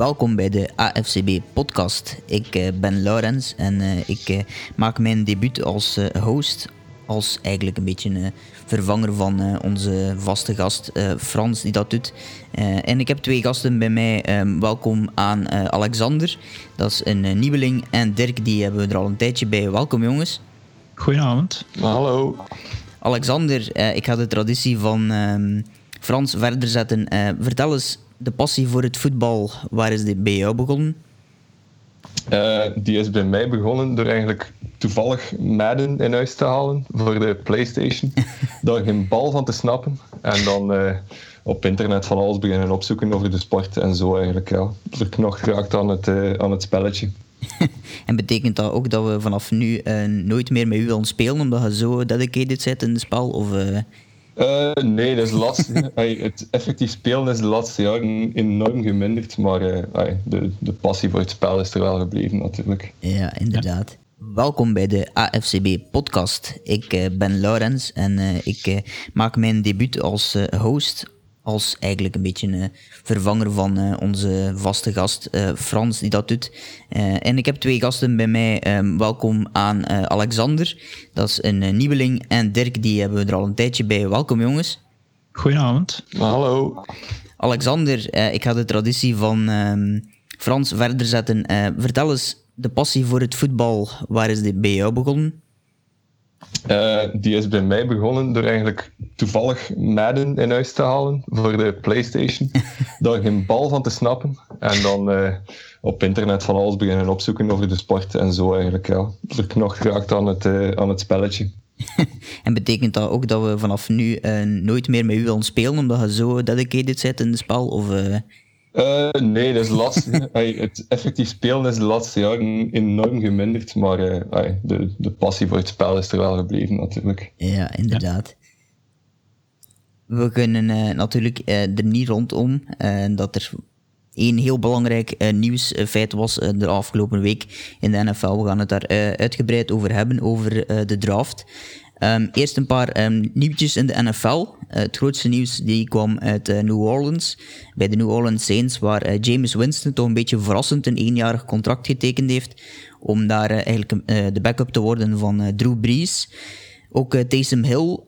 Welkom bij de AFCB podcast. Ik uh, ben Laurens en uh, ik uh, maak mijn debuut als host. Als eigenlijk een beetje een vervanger van onze vaste gast Frans die dat doet. en ik heb twee gasten bij mij. Um, welkom aan Alexander, dat is een nieuweling. En Dirk, die hebben we er al een tijdje bij. Welkom jongens. Goedenavond. Hallo. Alexander, ik ga de traditie van um, Frans verder zetten. vertel eens de passie voor het voetbal, waar is die bij jou begonnen? Uh, die is bij mij begonnen door eigenlijk toevallig Madden in huis te halen voor de PlayStation. Daar geen bal van te snappen. En dan uh, op internet van alles beginnen opzoeken over de sport en zo eigenlijk. Ja, verknocht geraakt aan het, uh, aan het spelletje. en betekent dat ook dat we vanaf nu nooit meer met u willen spelen omdat je zo dedicated zit in het spel? Of, uh, nee, dat is lastig. het effectief spelen is de laatste jaren enorm geminderd, maar uh, de, de passie voor het spel is er wel gebleven natuurlijk. Ja, inderdaad. Welkom bij de AFCB podcast. Ik uh, ben Laurens en ik maak mijn debuut als host als eigenlijk een beetje een vervanger van uh, onze vaste gast uh, Frans, die dat doet. Uh, en ik heb twee gasten bij mij. Um, welkom aan Alexander, dat is een nieuweling. En Dirk, die hebben we er al een tijdje bij. Welkom jongens. Goedenavond. Hallo. Alexander, ik ga de traditie van um, Frans verder zetten. vertel eens, de passie voor het voetbal, waar is die bij jou begonnen? Uh, die is bij mij begonnen door eigenlijk toevallig Madden in huis te halen voor de PlayStation. Daar geen bal van te snappen. En dan uh, op internet van alles beginnen opzoeken over de sport en zo eigenlijk. Ja, verknocht geraakt aan het, uh, aan het spelletje. en betekent dat ook dat we vanaf nu nooit meer met u willen spelen omdat je zo dedicated zit in het spel? Of, uh, nee, dat is lastig. het effectief spelen is de laatste jaren enorm geminderd, maar uh, de, de passie voor het spel is er wel gebleven natuurlijk. Ja, inderdaad. We kunnen uh, natuurlijk er niet rondom dat er één heel belangrijk nieuwsfeit was de afgelopen week in de NFL. We gaan het daar uitgebreid over hebben, over de draft. Um, eerst een paar um, nieuwtjes in de NFL. Uh, het grootste nieuws die kwam uit uh, New Orleans, bij de New Orleans Saints, waar uh, James Winston toch een beetje verrassend een eenjarig contract getekend heeft, om daar eigenlijk de backup te worden van Drew Brees. Ook Taysom Hill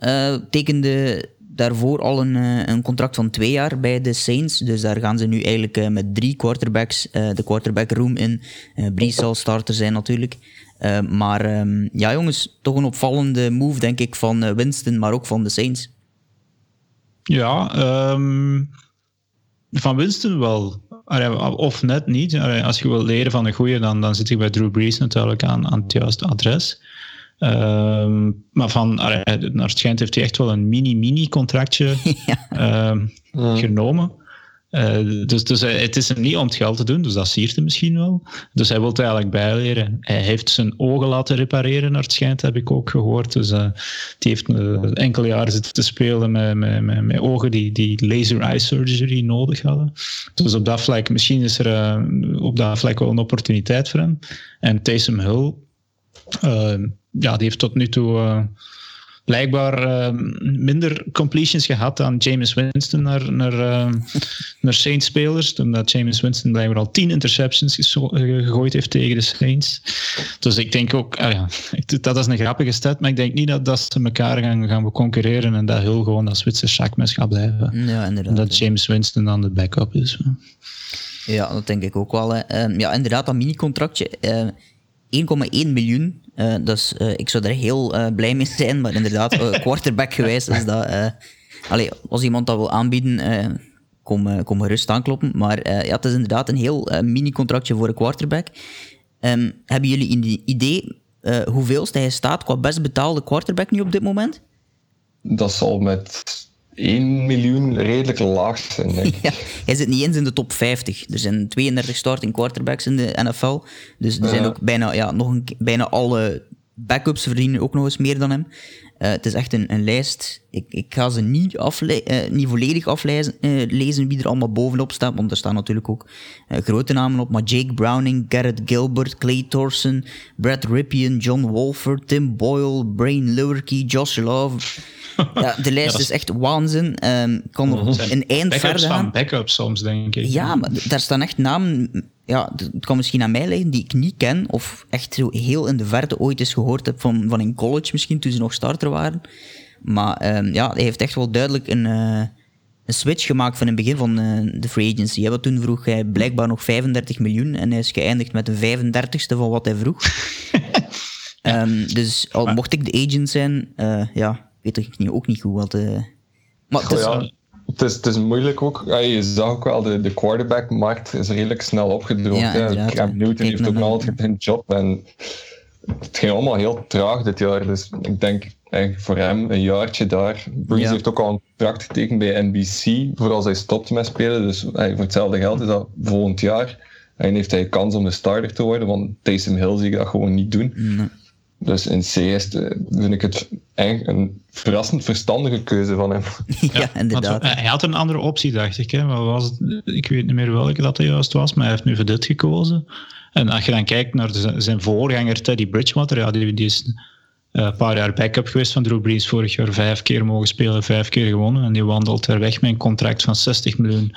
tekende daarvoor al een, een, contract van twee jaar bij de Saints. Dus daar gaan ze nu eigenlijk met drie quarterbacks de quarterback room in. Brees zal starter zijn natuurlijk. Uh, maar um, ja, jongens, toch een opvallende move, denk ik, van uh, Winston, maar ook van de Saints. Ja, um, van Winston wel. Of net niet. Als je wil leren van een goede, dan, dan zit ik bij Drew Brees natuurlijk aan, aan het juiste adres. Um, maar van, naar het schijnt heeft hij echt wel een mini-mini contractje ja. genomen. Uh, dus dus hij, het is hem niet om het geld te doen, dus dat siert hem misschien wel. Dus hij wil eigenlijk bijleren. Hij heeft zijn ogen laten repareren, naar het schijnt, heb ik ook gehoord. Dus uh, die heeft enkele jaren zitten te spelen met, met, met, met, ogen die, die laser eye surgery nodig hadden. Dus op dat vlak, misschien is er op dat vlak wel een opportuniteit voor hem. En Taysom Hill, ja, die heeft tot nu toe blijkbaar uh, minder completions gehad dan James Winston naar, naar, uh, naar Saints-spelers. Omdat James Winston blijkbaar al tien interceptions gegooid heeft tegen de Saints. Dus ik denk ook, ah ja, dat is een grappige stat, maar ik denk niet dat, dat ze elkaar gaan, gaan concurreren en dat heel gewoon dat Zwitser zakmes gaat blijven. Ja, inderdaad. En dat James Winston dan de backup is. Ja, dat denk ik ook wel. Hè. Ehm, ja, inderdaad, dat mini-contractje. 1,1 miljoen. Uh, dus uh, ik zou er heel uh, blij mee zijn, maar inderdaad, quarterback gewijs is dat. allee, als iemand dat wil aanbieden, kom, kom gerust aankloppen. Maar ja, het is inderdaad een heel mini-contractje voor een quarterback. Um, hebben jullie een idee hoeveel hij staat qua best betaalde quarterback nu op dit moment? Dat zal met 1 miljoen redelijk laag zijn, denk ik. ja, hij zit niet eens in de top 50. Er zijn 32 starting quarterbacks in de NFL. Dus er zijn ook bijna, ja, nog een, bijna alle backups verdienen ook nog eens meer dan hem. Uh, het is echt een, een lijst. Ik, ik ga ze niet, afle uh, niet volledig aflezen uh, lezen wie er allemaal bovenop staat, want er staan natuurlijk ook grote namen op. Maar Jake Browning, Garrett Gilbert, Clay Thorson, Brad Ripien, John Wolford, Tim Boyle, Brain Lewerke, Josh Love. Ja, de lijst ja, is... is echt waanzin. Um, kan nog een eind verder gaan. backups soms, denk ik. Ja, maar daar staan echt namen ja, het kan misschien aan mij liggen, die ik niet ken, of echt zo heel in de verte ooit eens gehoord heb van, van in college misschien, toen ze nog starter waren. Maar um, ja, hij heeft echt wel duidelijk een, uh, een switch gemaakt van het begin van uh, de free agency. Hè, toen vroeg hij blijkbaar nog 35 miljoen en hij is geëindigd met een 35ste van wat hij vroeg. um, dus al mocht ik de agent zijn, uh, ja, weet ik niet, ook niet goed wat... maar het is, het is, het is moeilijk ook. Ja, je zag ook wel, de, de quarterback-markt is redelijk snel opgedroogd. Ja, Cam Newton heeft ook nog altijd een job. En het ging allemaal heel traag dit jaar. Dus ik denk voor hem een jaartje daar. Breeze heeft ook al een contract getekend bij NBC voor als hij stopt met spelen. Dus voor hetzelfde geld is dat volgend jaar. En heeft hij kans om de starter te worden, want Taysom Hill zie ik dat gewoon niet doen. Dus in C is vind ik het eigenlijk een verrassend verstandige keuze van hem. ja, inderdaad. hij had een andere optie, dacht ik. Hè. Maar was het, ik weet niet meer welke dat hij juist was, maar hij heeft nu voor dit gekozen. En als je dan kijkt naar zijn voorganger Teddy Bridgewater, ja, die, die is eh, een paar jaar backup geweest van Drew Brees. Vorig jaar vijf keer mogen spelen, vijf keer gewonnen. En die wandelt er weg met een contract van 60 miljoen.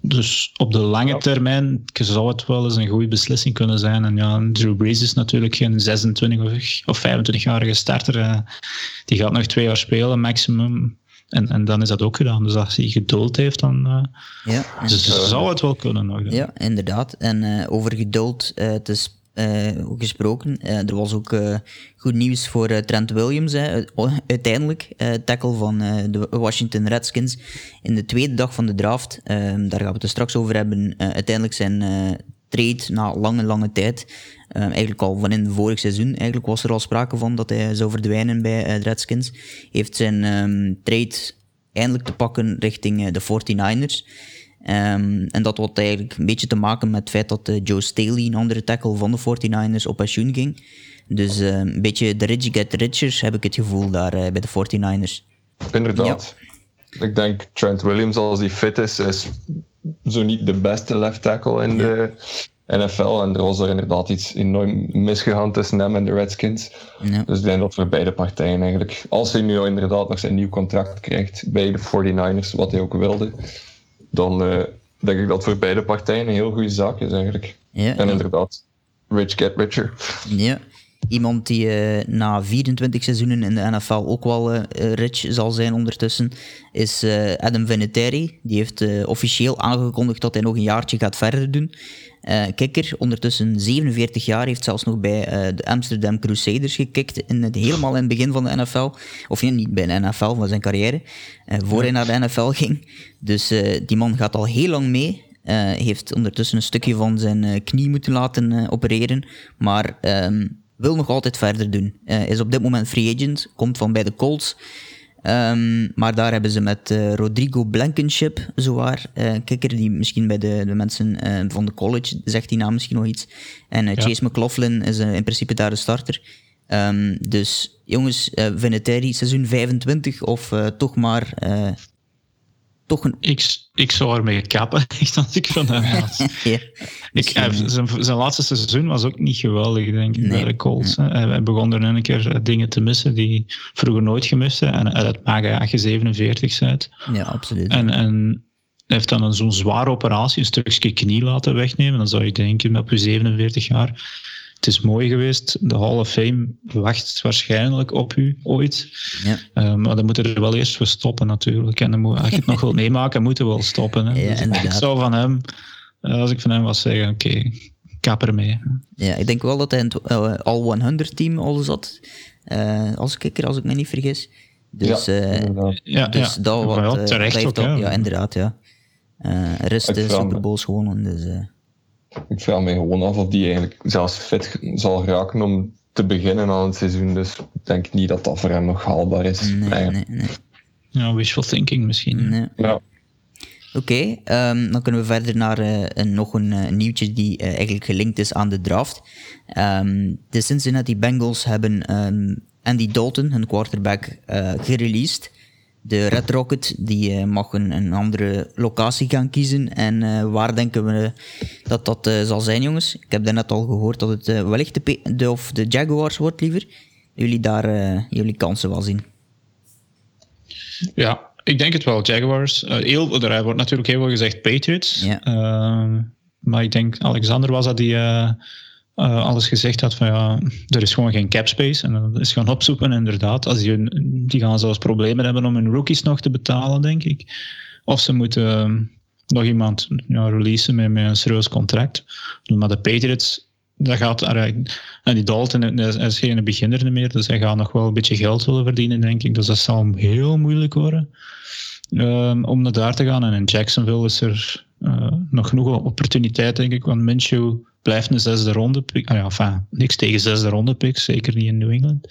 Dus op de lange termijn zou het wel eens een goede beslissing kunnen zijn. En ja, Drew Brees is natuurlijk geen 26 of 25-jarige starter. Eh. Die gaat nog twee jaar spelen, maximum. En, en dan is dat ook gedaan. Dus als hij geduld heeft, dan uh, ja, dus zou het wel kunnen. Nog, ja, inderdaad. En over geduld, het is uh, gesproken. Uh, er was ook uh, goed nieuws voor Trent Williams, hè, uiteindelijk. tackle van de Washington Redskins in de tweede dag van de draft. Ehm, daar gaan we het straks over hebben. uiteindelijk zijn trade na lange, lange tijd. Ehm, eigenlijk al van in het vorig seizoen eigenlijk was er al sprake van dat hij zou verdwijnen bij de Redskins. Heeft zijn um, trade eindelijk te pakken richting de 49ers. Um, en dat had eigenlijk een beetje te maken met het feit dat uh, Joe Staley, een andere tackle van de 49ers, op pensioen ging. Dus uh, een beetje de rich get richer heb ik het gevoel daar uh, bij de 49ers. Inderdaad. Ja. Ik denk Trent Williams, als hij fit is, is zo niet de beste left tackle in ja. de NFL. En er was er inderdaad iets enorm misgegaan tussen hem en de Redskins. Ja. Dus ik denk dat voor beide partijen eigenlijk, als hij nu inderdaad nog zijn nieuw contract krijgt bij de 49ers, wat hij ook wilde, dan uh, denk ik dat voor beide partijen een heel goede zaak is eigenlijk. Ja, en inderdaad, rich get richer. Ja, iemand die uh, na 24 seizoenen in de NFL ook wel uh, rich zal zijn ondertussen, is Adam Vinatieri. Die heeft officieel aangekondigd dat hij nog een jaartje gaat verder doen. Uh, kikker, ondertussen 47 jaar, heeft zelfs nog bij uh, de Amsterdam Crusaders gekikt, in het, helemaal in het begin van de NFL. Of niet bij de NFL, van zijn carrière, uh, voor hij naar de NFL ging. Dus die man gaat al heel lang mee. heeft ondertussen een stukje van zijn knie moeten laten opereren, maar um, wil nog altijd verder doen. is op dit moment free agent, komt van bij de Colts. Um, maar daar hebben ze met uh, Rodrigo Blankenship, zowaar, uh, kikker die misschien bij de, de mensen uh, van de college, zegt die naam misschien nog iets. En ja. Chase McLaughlin is in principe daar de starter. Um, dus jongens, uh, Vinatieri, seizoen 25 of toch maar toch een... Ik, ik zou ermee kappen, echt als ik van hem had. ja, ik, zijn, zijn laatste seizoen was ook niet geweldig, denk ik, bij de Colts. Nee. Hij begon er een keer eh, dingen te missen die vroeger nooit gemist En dat maakt hij je 47 bent. Ja, absoluut. En, en heeft dan een zo'n zware operatie, een stukje knie laten wegnemen. Dan zou je denken, op je 47 jaar het is mooi geweest. De Hall of Fame wacht waarschijnlijk op u ooit. Ja. Uh, maar dan moeten er wel eerst voor stoppen natuurlijk. En dan moet, als je het nog wil meemaken, moeten we wel stoppen. Hè. Ja, dus ik zou van hem, eh, als ik van hem was zeggen, oké, okay, kap ermee. Ja, ik denk wel dat hij in het uh, All 100 team al zat. Uh, als kikker, als ik me niet vergis. Dus, ja, ja, dus ja. dat wat, ja, terecht ook, ja. inderdaad, ja. rust de Super Bowls gewonnen, dus... Ik vraag me gewoon af of die eigenlijk zelfs fit zal raken om te beginnen aan het seizoen. Dus ik denk niet dat dat voor hem nog haalbaar is. Nee, nee, nee. Ja, wishful thinking misschien. Nee. Ja. Oké, ehm, dan kunnen we verder naar uh, een, nog een uh, nieuwtje die uh, eigenlijk gelinkt is aan de draft. Um, de Cincinnati Bengals hebben um, Andy Dalton, hun quarterback, gereleased. De Red Rocket die mag een, een, andere locatie gaan kiezen. En waar denken we dat dat zal zijn, jongens? Ik heb daarnet al gehoord dat het wellicht de, de, of de Jaguars wordt, liever. Jullie daar jullie kansen wel zien. Ja, ik denk het wel, Jaguars. Heel, er wordt natuurlijk heel veel gezegd Patriots. Ja. Uh, maar ik denk, Alexander was dat die uh, alles gezegd had van ja, er is gewoon geen cap space. En dat is gaan opzoeken, inderdaad. Als die, die gaan zelfs problemen hebben om hun rookies nog te betalen, denk ik. Of ze moeten nog iemand ja, releasen met, met een serieus contract. Maar de Patriots dat gaat, en die Dalton is geen beginner meer, dus hij gaat nog wel een beetje geld willen verdienen, denk ik. Dus dat zal heel moeilijk worden um, om naar daar te gaan. En in Jacksonville is er uh, nog genoeg opportuniteit, denk ik, want Minshew blijft een zesde ronde pick. Ah ja, niks tegen zesde ronde pick, zeker niet in New England.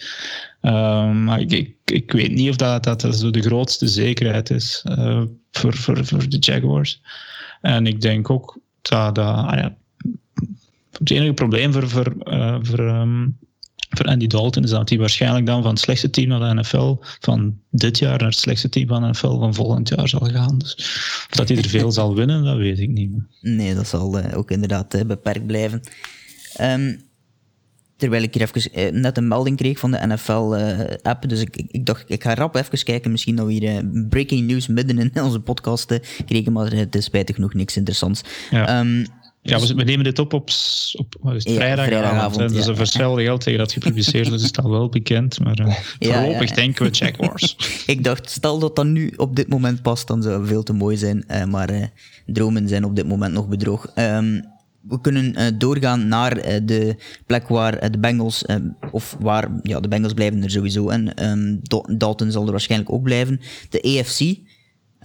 Um, maar ik, ik, ik, weet niet of dat, dat, dat zo de grootste zekerheid is uh, voor, voor, voor de Jaguars. En ik denk ook dat, dat ah ja, het enige probleem voor, voor, uh, voor, um, voor Andy Dalton is dat hij waarschijnlijk dan van het slechtste team naar de NFL van dit jaar naar het slechtste team van de NFL van volgend jaar zal gaan. Dus of dat hij er veel zal winnen, dat weet ik niet. Nee, dat zal uh, ook inderdaad uh, beperkt blijven. Um, terwijl ik hier even net een melding kreeg van de NFL-app. dus ik, ik, dacht, ik ga rap even kijken. Misschien dat we hier breaking news midden in onze podcast kregen. Maar het is spijtig genoeg niks interessants. Ja. Um, ja, we, nemen dit op op, op wat is het, vrijdagavond. dus een hetzelfde geld tegen dat gepubliceerd is, is al wel bekend. Maar uh, voorlopig ja, denken we Jaguars. ik dacht, stel dat dat nu op dit moment past, dan zou het veel te mooi zijn. Uh, maar uh, dromen zijn op dit moment nog bedrog. Um, we kunnen doorgaan naar de plek waar de Bengals, of waar, ja, de Bengals blijven er sowieso en um, Dalton zal er waarschijnlijk ook blijven. De AFC,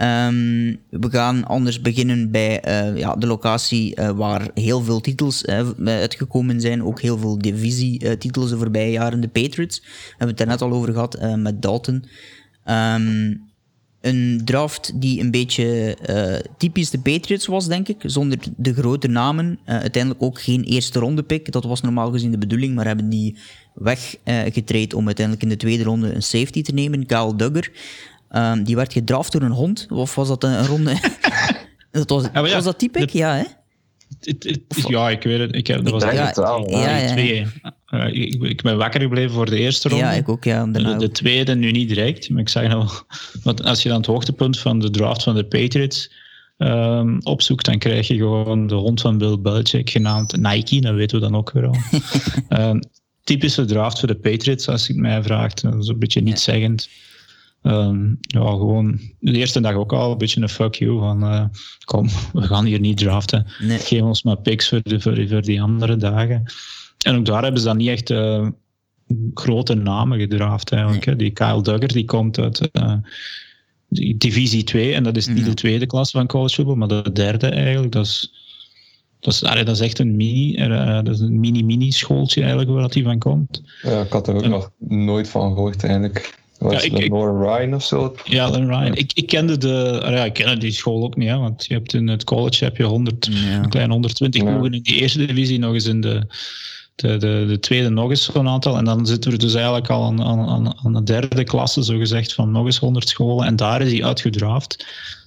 Um, we gaan anders beginnen bij uh, ja, de locatie uh, waar heel veel titels uh, uitgekomen zijn. Ook heel veel divisietitels de voorbije jaren. De Patriots, we hebben het er net al over gehad met Dalton. Um, een draft die een beetje typisch de Patriots was, denk ik. Zonder de grote namen. uiteindelijk ook geen eerste ronde pick. Dat was normaal gezien de bedoeling, maar hebben die weggetraind om uiteindelijk in de tweede ronde een safety te nemen. Kyle Duggar. Um, die werd gedraft door een hond. Of was dat een, ronde? dat was, ja, ja, was dat typisch? Ja, hè? Het, het, ja, ik weet het. Ik heb, dat was ja, wel, ja, ja, twee. Uh, ik, ik, ben wakker gebleven voor de eerste ronde. Ja, ik ook, ja. De, de, tweede nu niet direct. Maar ik zag nou... Want als je dan het hoogtepunt van de draft van de Patriots um, opzoekt, dan krijg je gewoon de hond van Bill Belichick, genaamd Nike. Dat weten we dan ook weer al. um, typische draft voor de Patriots, als je het mij vraagt. Dat is een beetje niet zeggend. Um, ja, gewoon de eerste dag ook al een beetje een fuck you van uh, kom, we gaan hier niet draften. Nee. Geef ons maar picks voor, de, voor, voor, die andere dagen. En ook daar hebben ze dan niet echt uh, grote namen gedraft eigenlijk. Nee. Die Kyle Duggar die komt uit uh, divisie 2 en dat is niet de tweede klas van college football, maar de derde eigenlijk. Dat is, dat is, dat is echt een mini, dat is een mini-mini schooltje eigenlijk waar dat die van komt. Ja, ik had er ook en, nog nooit van gehoord eigenlijk. Was ja, ik, Ryan of zo? Ja, Lauren Ryan. Ik, ik kende de, ja, ik kende die school ook niet, hè, want je hebt in het college heb je 100, ja. een klein 120 ja. in die eerste divisie, nog eens in de, de, de, de tweede nog eens zo'n aantal. En dan zitten we dus eigenlijk al aan, aan, aan de derde klasse, zo gezegd, van nog eens 100 scholen. En daar is hij uitgedraafd.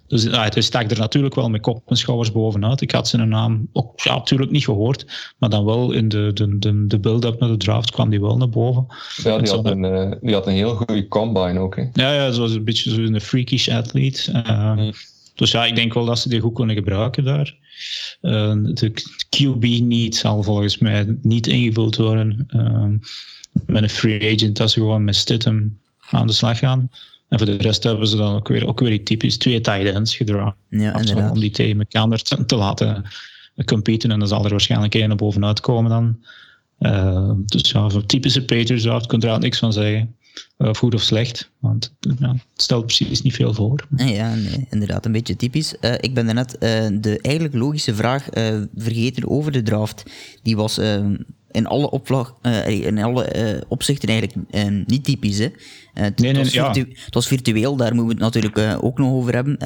Dus ja, hij stak er natuurlijk wel met kop en schouders bovenuit. Ik had zijn naam ook ja, natuurlijk niet gehoord, maar dan wel in de, de, de, de build-up naar de draft kwam die wel naar boven. Ja, die, had een, uh, die had een heel goede combine ook. Hè? Ja, ja, zoals een beetje zo'n een freakish athlete. Uh, mm. Dus ja, ik denk wel dat ze die goed kunnen gebruiken daar. Uh, de QB niet zal volgens mij niet ingevuld worden met een free agent, dat ze gewoon met Stidham aan de slag gaan. En voor de rest hebben ze dan ook weer, ook weer typisch twee tight ends gedragen. Ja, om die tegen elkaar te, te laten competen. En dan zal er waarschijnlijk één bovenuit komen dan. Uh, dus ja, voor typische Patriots draft kun je er niks van zeggen. Of goed of slecht, want ja, het stelt precies niet veel voor. Ja, nee, inderdaad, een beetje typisch. Uh, ik ben daarnet uh, de eigenlijk logische vraag vergeten over de draft. Die was in alle, opvlag, uh, in alle uh, opzichten eigenlijk uh, niet typisch. Hè. Het, nee, nee, was ja. het, was virtueel, daar moeten we het natuurlijk ook nog over hebben.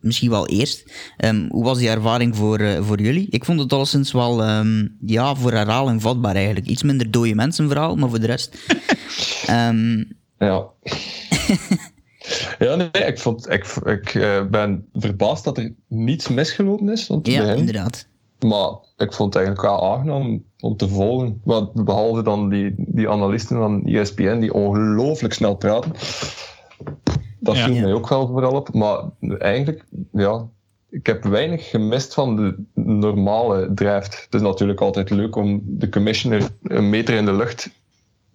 misschien wel eerst. Ehm, hoe was die ervaring voor, eh, voor jullie? Ik vond het alleszins wel ehm, ja, voor herhaling vatbaar eigenlijk. Iets minder dode mensenverhaal, maar voor de rest. Ehm, Ja. ja, nee, ik, vond, ik, ik eh, ben verbaasd dat er niets misgelopen is. Want ja, inderdaad. Maar ik vond het eigenlijk wel aangenaam om te volgen. Want behalve dan die, die analisten van ESPN die ongelooflijk snel praten. Dat viel Ja. mij ook wel vooral op. Maar eigenlijk, ja, ik heb weinig gemist van de normale draft. Het is natuurlijk altijd leuk om de commissioner een meter in de lucht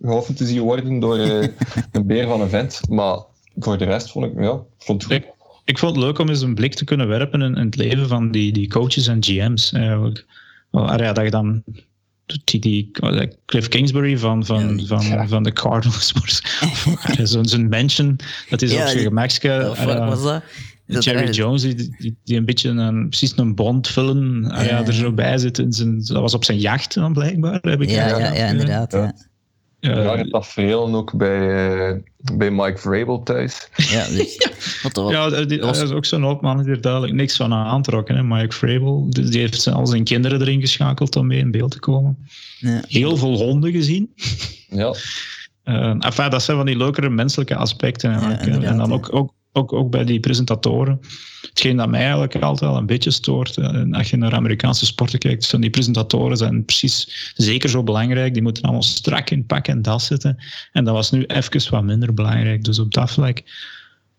gehouden te zien worden door eh, een beer van een vent. Maar voor de rest vond ik, ja, vond het goed. Ik, vond het leuk om eens een blik te kunnen werpen in, in het leven van die, die coaches en GM's. Eigenlijk. Ja, dat je dan die, die Cliff Kingsbury van, van, Ja, van, ja. van de Cardinals zo'n zo'n mention, dat is Ja, op was dat? Dat Jerry er- Jones, die, die, die een beetje een, precies een Bond-film ah ja, er zo bij zit. In zijn, dat was op zijn jacht dan blijkbaar. Heb ik Ja, ja, ja, inderdaad. Ja. Ja. Ja, Rare tafereelen ook bij, eh, bij Mike Vrabel thuis. Ja, dus, dat Ja, die, dat was- dat is ook zo'n man die er duidelijk niks van aan aantrokken. Hè. Mike Vrabel, die die heeft al zijn kinderen erin geschakeld om mee in beeld te komen. ja. Heel veel honden gezien. Ja, Eh enfin, dat zijn van die leukere menselijke aspecten. en dan ja. ook, ook, ook, ook bij die presentatoren. Hetgeen dat mij eigenlijk altijd wel een beetje stoort. eh, en als je naar Amerikaanse sporten kijkt, zijn die presentatoren zijn precies zeker zo belangrijk. Die moeten allemaal strak in pak en das zitten. En dat was nu even wat minder belangrijk. Dus op dat vlak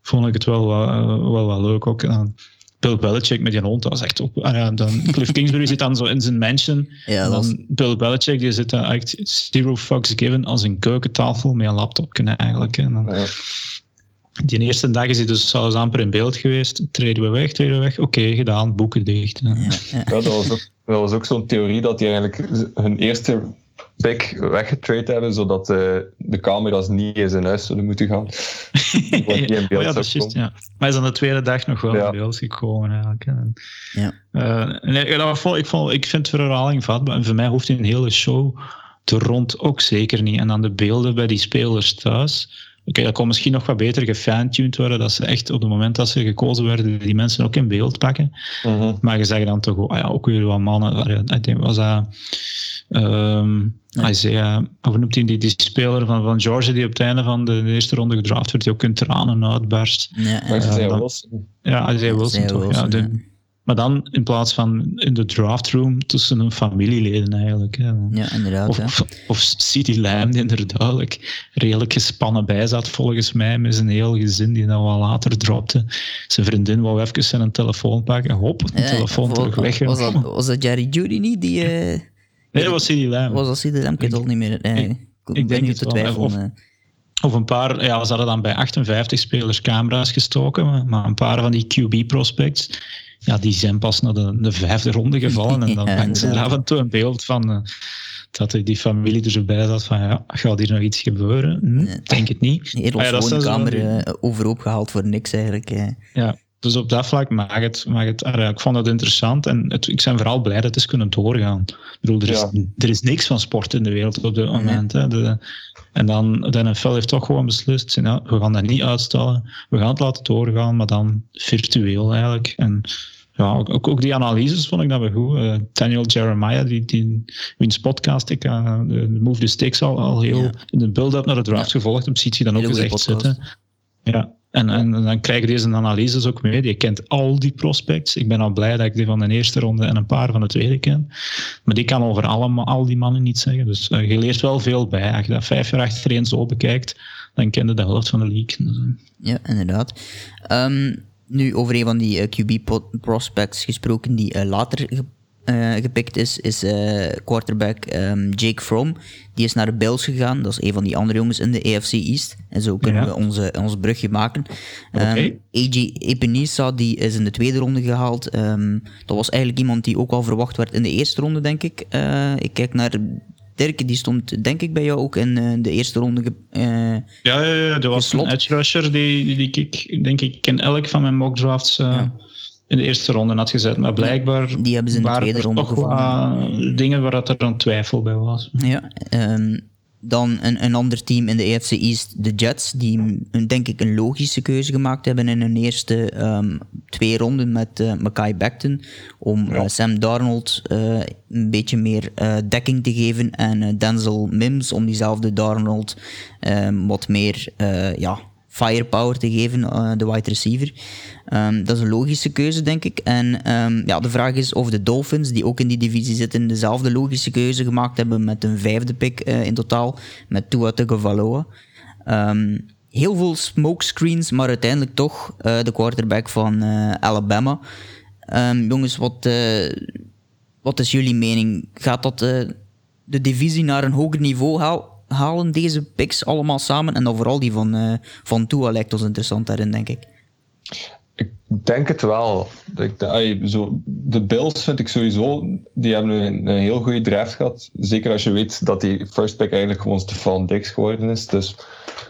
vond ik het wel, wel, wel, wel leuk. Ook aan Bill Belichick met die hond, dat was echt op. ah dan, Cliff Kingsbury zit dan zo in zijn mansion. Ja, dan Bill Belichick, die zit daar echt zero fucks given als een keukentafel met een laptop eigenlijk. En dan, ja. Die eerste dag is hij dus zelfs amper in beeld geweest. Treden we weg, treden we weg. Oké, gedaan, boeken dicht. ja, ja. Ja, dat was ook, dat was ook zo'n theorie dat die eigenlijk hun eerste pick weggetrade hebben, zodat eh, de camera's niet in zijn huis zouden moeten gaan. Want die in beeld Oh ja, dat is ja. Maar hij is aan de tweede dag nog wel Ja. in beeld gekomen eigenlijk. En, Ja. eh, nee, dat vond, ik, vond, ik vind herhaling vatbaar. En voor mij hoeft een hele show te rond ook zeker niet. En dan de beelden bij die spelers thuis. Oké, dat kon misschien nog wat beter gefine-tuned worden. Dat ze echt op het moment dat ze gekozen werden, die mensen ook in beeld pakken. Mhm. Maar je zag dan toch ook, ah ja, ook weer wat mannen. Ah ja, Ik denk, was dat... ehm Isaiah, of hoe noemt hij die, die speler van, van Georgia die op het einde van de, de eerste ronde gedraft werd, die ook in tranen uitbarst. Ja, ja. Ja, zei dan- Wilson. Ja, Isaiah Wilson Isaiah toch. ja, de- maar dan in plaats van in de draftroom tussen hun familieleden eigenlijk. Hè. ja, inderdaad. Of, of, of CD Lamb die er duidelijk redelijk gespannen bij zat, volgens mij, met zijn heel gezin, die dan wel later dropte. Zijn vriendin wou even zijn telefoon pakken. Hop, de Ja, telefoon terug weg. Was dat, was dat Jerry Judy niet? Die, eh, Nee, dat was CD Lamb. was dat CD Lamb? Ik weet het al niet meer. Eh, ik- ik ik ben denk nu het te twijfelen. of- eh. Of een paar, ja, ze hadden dan bij 58 spelers camera's gestoken, maar- maar een paar van die QB-prospects, ja, die zijn pas naar de, de vijfde ronde gevallen. En dan Ja, hangt ze er af en toe een beeld van eh, dat die- die familie er zo bij zat van, ja, gaat hier nog iets gebeuren? Hm. Denk het niet. Was ja, dat kamer eh, overhoop gehaald voor niks eigenlijk. eh. Ja, dus op dat vlak mag het. Mag het ah ik vond het interessant en het, ik ben vooral blij dat het is kunnen doorgaan. Ik bedoel, er is, er is niks van sport in de wereld op dit moment. Hè. De, en dan, de NFL heeft toch gewoon beslist, ja, we gaan dat niet uitstellen. We gaan het laten doorgaan, maar dan virtueel eigenlijk. En ja, ook, ook die analyses vond ik dat wel goed. Eh, Daniel Jeremiah, die, die, wiens podcast ik uh, de Move the Sticks al, al heel Ja. in de build-up naar de draft gevolgd heb, ziet hij dan ook eens echt podcast. zitten. Ja, en, en dan krijg je deze analyses ook mee. Je kent al die prospects. Ik ben al blij dat ik die van de eerste ronde en een paar van de tweede ken. Maar die kan over allemaal, al die mannen niet zeggen. Dus eh, je leert wel veel bij. Als je dat vijf jaar achtereen zo bekijkt, dan ken je de helft van de league. Ja, inderdaad. Ehm, nu, over een van die eh, QB-prospects gesproken die eh, later eh, gepikt is, is quarterback ehm, Jake Fromm. Die is naar de Bills gegaan. Dat is een van die andere jongens in de AFC East. En zo kunnen Ja. we onze, ons brugje maken. Ehm, Oké. AJ die is in de tweede ronde gehaald. Ehm, dat was eigenlijk iemand die ook al verwacht werd in de eerste ronde, denk ik. Ik kijk naar Dirk, die stond denk ik bij jou ook in eh, de eerste ronde. eh, Ja, ja, ja, er was Geslot. een edge rusher die, die ik, denk ik, in elk van mijn mock drafts eh, in de eerste ronde had gezet. Maar blijkbaar die hebben ze in de tweede ronde toch dingen waar dat er dan twijfel bij was. Ja, ehm, dan een, een ander team in de AFC East, de Jets, die een, denk ik een logische keuze gemaakt hebben in hun eerste um, twee ronden met uh, Mackay Becton. Om ja. uh, Sam Darnold uh, een beetje meer dekking te geven en Denzel Mims om diezelfde Darnold um, wat meer ja, firepower te geven, uh, de wide receiver. Um, dat is een logische keuze, denk ik. En um, ja, de vraag is of de Dolphins, die ook in die divisie zitten, dezelfde logische keuze gemaakt hebben met een vijfde pick uh, in totaal, met Tua Tagovailoa. Um, heel veel smokescreens, maar uiteindelijk toch uh, de quarterback van Alabama. jongens, wat, wat is jullie mening? Gaat dat de divisie naar een hoger niveau halen? Halen deze picks allemaal samen. En dan vooral die van, uh, van Tua lijkt ons interessant daarin, denk ik. Ik denk het wel. Ik, zo, de Bills vind ik sowieso, die hebben een, een, heel goede draft gehad. Zeker als je weet dat die first pick eigenlijk gewoon Stefan Dix geworden is. Dus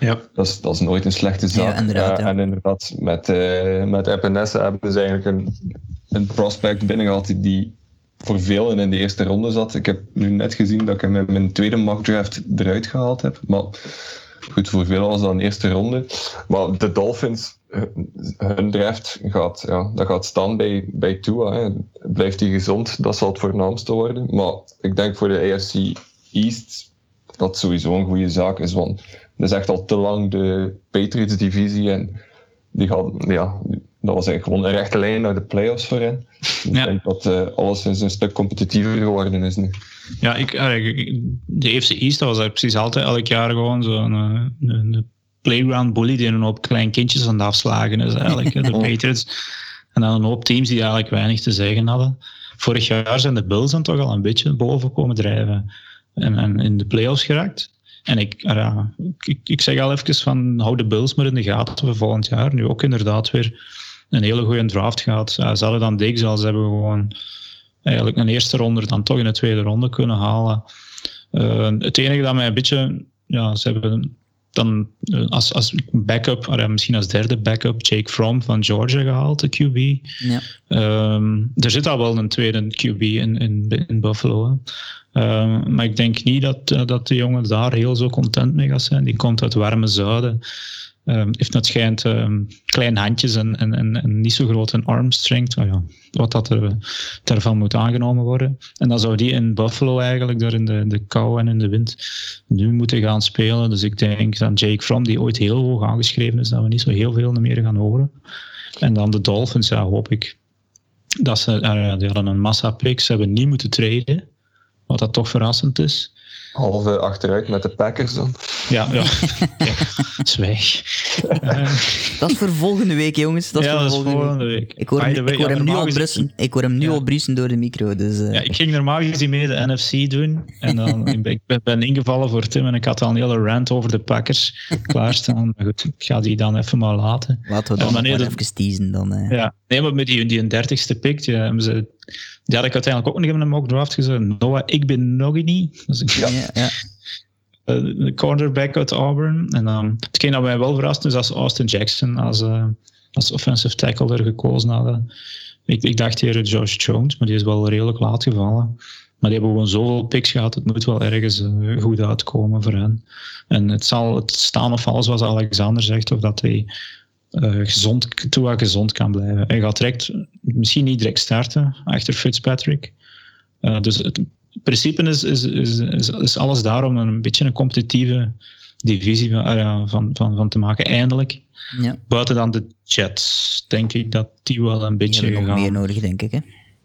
ja. dat, is, dat is nooit een slechte zaak. Ja, inderdaad, ja. En inderdaad, met, uh, met Epinesa hebben ze eigenlijk een, een prospect binnengehaald die voor velen in de eerste ronde zat. Ik heb nu net gezien dat ik in mijn tweede mock draft eruit gehaald heb. Maar goed, voor velen was dat een eerste ronde. Maar de Dolphins, hun draft gaat, ja, dat gaat staan bij, bij Tua. Blijft hij gezond, dat zal het voornaamste worden. Maar ik denk voor de AFC East dat sowieso een goede zaak is. Want dat is echt al te lang de Patriots-divisie. En die gaat, ja, dat was eigenlijk gewoon een rechte lijn naar de playoffs voor hen. Dus ik denk dat uh, alles een stuk competitiever geworden is nu. Ja, ik, de FC East was er precies altijd elk jaar gewoon zo'n een, een playground bully die een hoop klein kindjes aan het afslagen is eigenlijk, de Patriots. En dan een hoop teams die eigenlijk weinig te zeggen hadden. Vorig jaar zijn de Bills dan toch al een beetje boven komen drijven en, en in de playoffs geraakt. En ik, ja, ik, ik zeg al even van hou de Bills maar in de gaten voor volgend jaar. Nu ook inderdaad weer een hele goede draft gehad. Ja, ze hadden dan ze hebben gewoon eigenlijk een eerste ronde dan toch in de tweede ronde kunnen halen. Uh, het enige dat mij een beetje, ja, ze hebben dan eh, als, als backup, of misschien als derde backup, Jake Fromm van Georgia gehaald, de QB. Ja. Um, er zit al wel een tweede QB in, in, in Buffalo. Um, maar ik denk niet dat, uh, dat de jongen daar heel zo content mee gaat zijn. Die komt uit warme zuiden. Um, heeft net schijnt um, kleine handjes en, en, en, niet zo groot een arm strength. Oh ja, wat dat er, daarvan moet aangenomen worden. En dan zou die in Buffalo eigenlijk daar in de, de kou en in de wind nu moeten gaan spelen. Dus ik denk dat Jake Fromm, die ooit heel hoog aangeschreven is, dat we niet zo heel veel meer gaan horen. En dan de Dolphins, ja, hoop ik dat ze, uh, die hadden een massa picks, ze hebben niet moeten traden. Wat dat toch verrassend is halve achteruit met de Packers dan. Ja, ja. ja. Zwijg. dat is voor volgende week, jongens. Dat is ja, voor volgende, week. Ik hoor hem, ik hoor hem nu al brussen. Ik hoor hem nu al brussen door de micro. Dus, uh. Ja, ik ging normaal gezien mee de NFC doen. En dan ik ben, ben ingevallen voor Tim en ik had al een hele rant over de Packers klaarstaan. Maar goed, ik ga die dan even maar laten. Laten we dan maar even teasen dan. Uh. Ja, nee, maar met die, die dertigste pick, die hebben ze die had ik uiteindelijk ook nog in een mock draft gezet. Noah ik ben Nogini. Dus ja. ja, ja. Uh, de cornerback uit Auburn. En dan, hetgeen dat mij wel verrast is als Austin Jackson als, uh, als offensive tackle er gekozen hadden. Ik, ik dacht hier Josh Jones, maar die is wel redelijk laat gevallen. Maar die hebben gewoon zoveel picks gehad. Het moet wel ergens uh, goed uitkomen voor hen. En het zal het staan of alles zoals Alexander zegt, of dat hij uh, gezond, Tua gezond kan blijven. Hij gaat direct, misschien niet direct starten achter Fitzpatrick. Uh, dus het principe is, is, is, is, alles daar om een beetje een competitieve divisie van, uh, van, van, van te maken, eindelijk. Ja. Buiten dan de Jets, denk ik dat die wel een beetje. Die nog meer nodig, denk ik. Hè?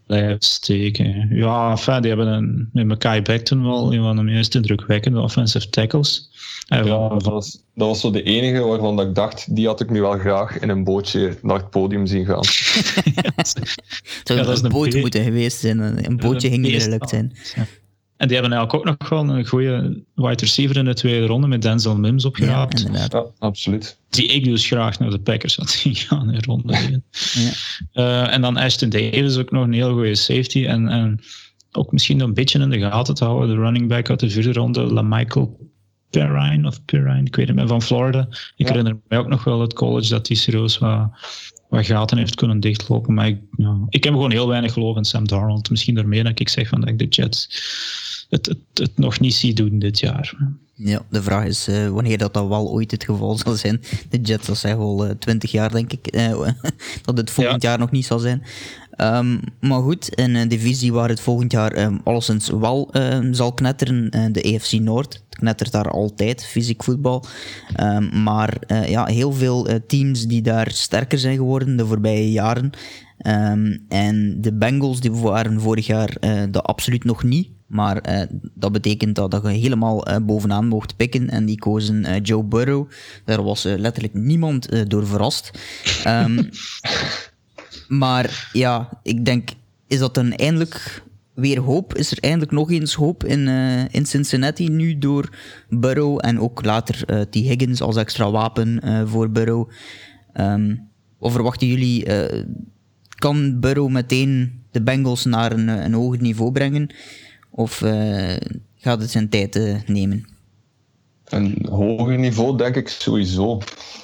Blijven steken. Ja, enfin, die hebben een, met Mackay Becton wel een van de meest indrukwekkende offensive tackles. Ja, dat was, dat was zo de enige waarvan dat ik dacht, die had ik nu wel graag in een bootje naar het podium zien gaan. Zou ja, dat een boot moeten geweest zijn, een bootje ging niet gelukt zijn. En die hebben eigenlijk ook nog wel een goede wide receiver in de tweede ronde met Denzel Mims opgeraapt. Ja, ja, absoluut. Die ik dus graag naar de Packers had zien gaan in ronde 1. ja. Uh, en dan Ashton Davis ook nog een heel goede safety. En, en ook misschien een beetje in de gaten te houden. De running back uit de vierde ronde, LaMichael Perrine of Perrine, ik weet het meer, van Florida. Ik herinner me ook nog wel het college dat die serieus wat, wat gaten heeft kunnen dichtlopen. Maar ik, ja, ik heb gewoon heel weinig geloof in Sam Darnold. Misschien daarmee dat ik zeg van dat ik de Jets het, het, het nog niet zie doen dit jaar. Ja, de vraag is uh, wanneer dat, dat wel ooit het geval zal zijn. De Jets, dat zeggen al uh, 20 jaar, denk ik, uh, dat het volgend ja. jaar nog niet zal zijn. Um, maar goed, in een divisie waar het volgend jaar um, alleszins wel um, zal knetteren, de EFC Noord. Het knettert daar altijd, fysiek voetbal. maar ja, heel veel teams die daar sterker zijn geworden de voorbije jaren. en de Bengals die waren vorig jaar dat absoluut nog niet. Maar uh, dat betekent dat, dat je helemaal uh, bovenaan mocht pikken. En die kozen uh, Joe Burrow. Daar was letterlijk niemand door verrast. Um, maar ja, ik denk, is dat dan eindelijk weer hoop? Is er eindelijk nog eens hoop in, in Cincinnati nu door Burrow en ook later T. Higgins als extra wapen voor Burrow? Um, of verwachten jullie, kan Burrow meteen de Bengals naar een, een hoger niveau brengen? Of uh, gaat het zijn tijd uh, nemen? Een hoger niveau, denk ik sowieso.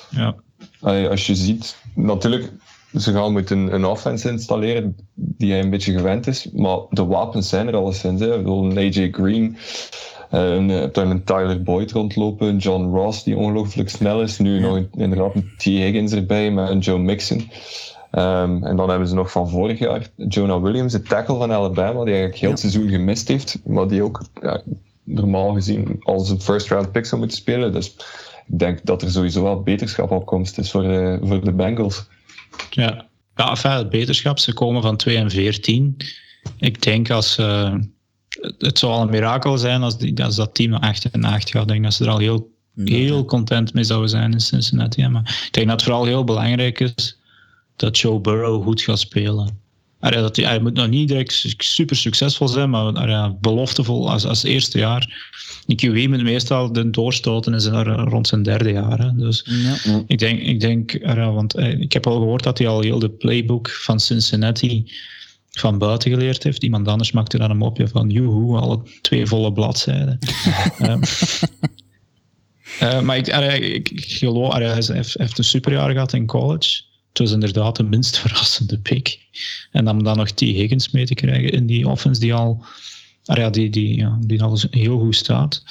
Ja. Allee, als je ziet, natuurlijk, ze gaan moeten een, offense installeren die hij een beetje gewend is. Maar de wapens zijn er alleszins. Hè. Een AJ Green, uh, een, een Tyler Boyd rondlopen, John Ross die ongelooflijk snel is. Nu nog inderdaad een T. Higgins erbij met een Joe Mixon. Um, en dan hebben ze nog van vorig jaar Jonah Williams, de tackle van Alabama, die eigenlijk heel het seizoen gemist heeft, maar die ook ja, normaal gezien als een first round pick zou moeten spelen. Dus ik denk dat er sowieso wel beterschap op komst is voor de, voor de Bengals. Ja, ja enfin, beterschap. Ze komen van 2 en 14. Ik denk als. Uh, het zou al een mirakel zijn als, die, als dat team naar 8 en 8 gaat. Ik denk dat ze er al heel, heel content mee zouden zijn in Cincinnati. Maar ik denk dat het vooral heel belangrijk is dat Joe Burrow goed gaat spelen. Arja, dat hij, hij moet nog niet direct super succesvol zijn, maar beloftevol als, als eerste jaar. De QE moet meestal de doorstoten is rond zijn derde jaar. Hè. Dus ja. ik denk, ik denk want eh, ik heb al gehoord dat hij al heel de playbook van Cincinnati van buiten geleerd heeft. Iemand anders maakte dan een mopje van joehoe, alle twee volle bladzijden. um, uh, maar ik, ik, ik geloof, hij heeft een superjaar gehad in college het was inderdaad de minst verrassende pick. En om dan nog T. Higgins mee te krijgen in die offense die al, ah ja, die, die, ja, die al heel goed staat.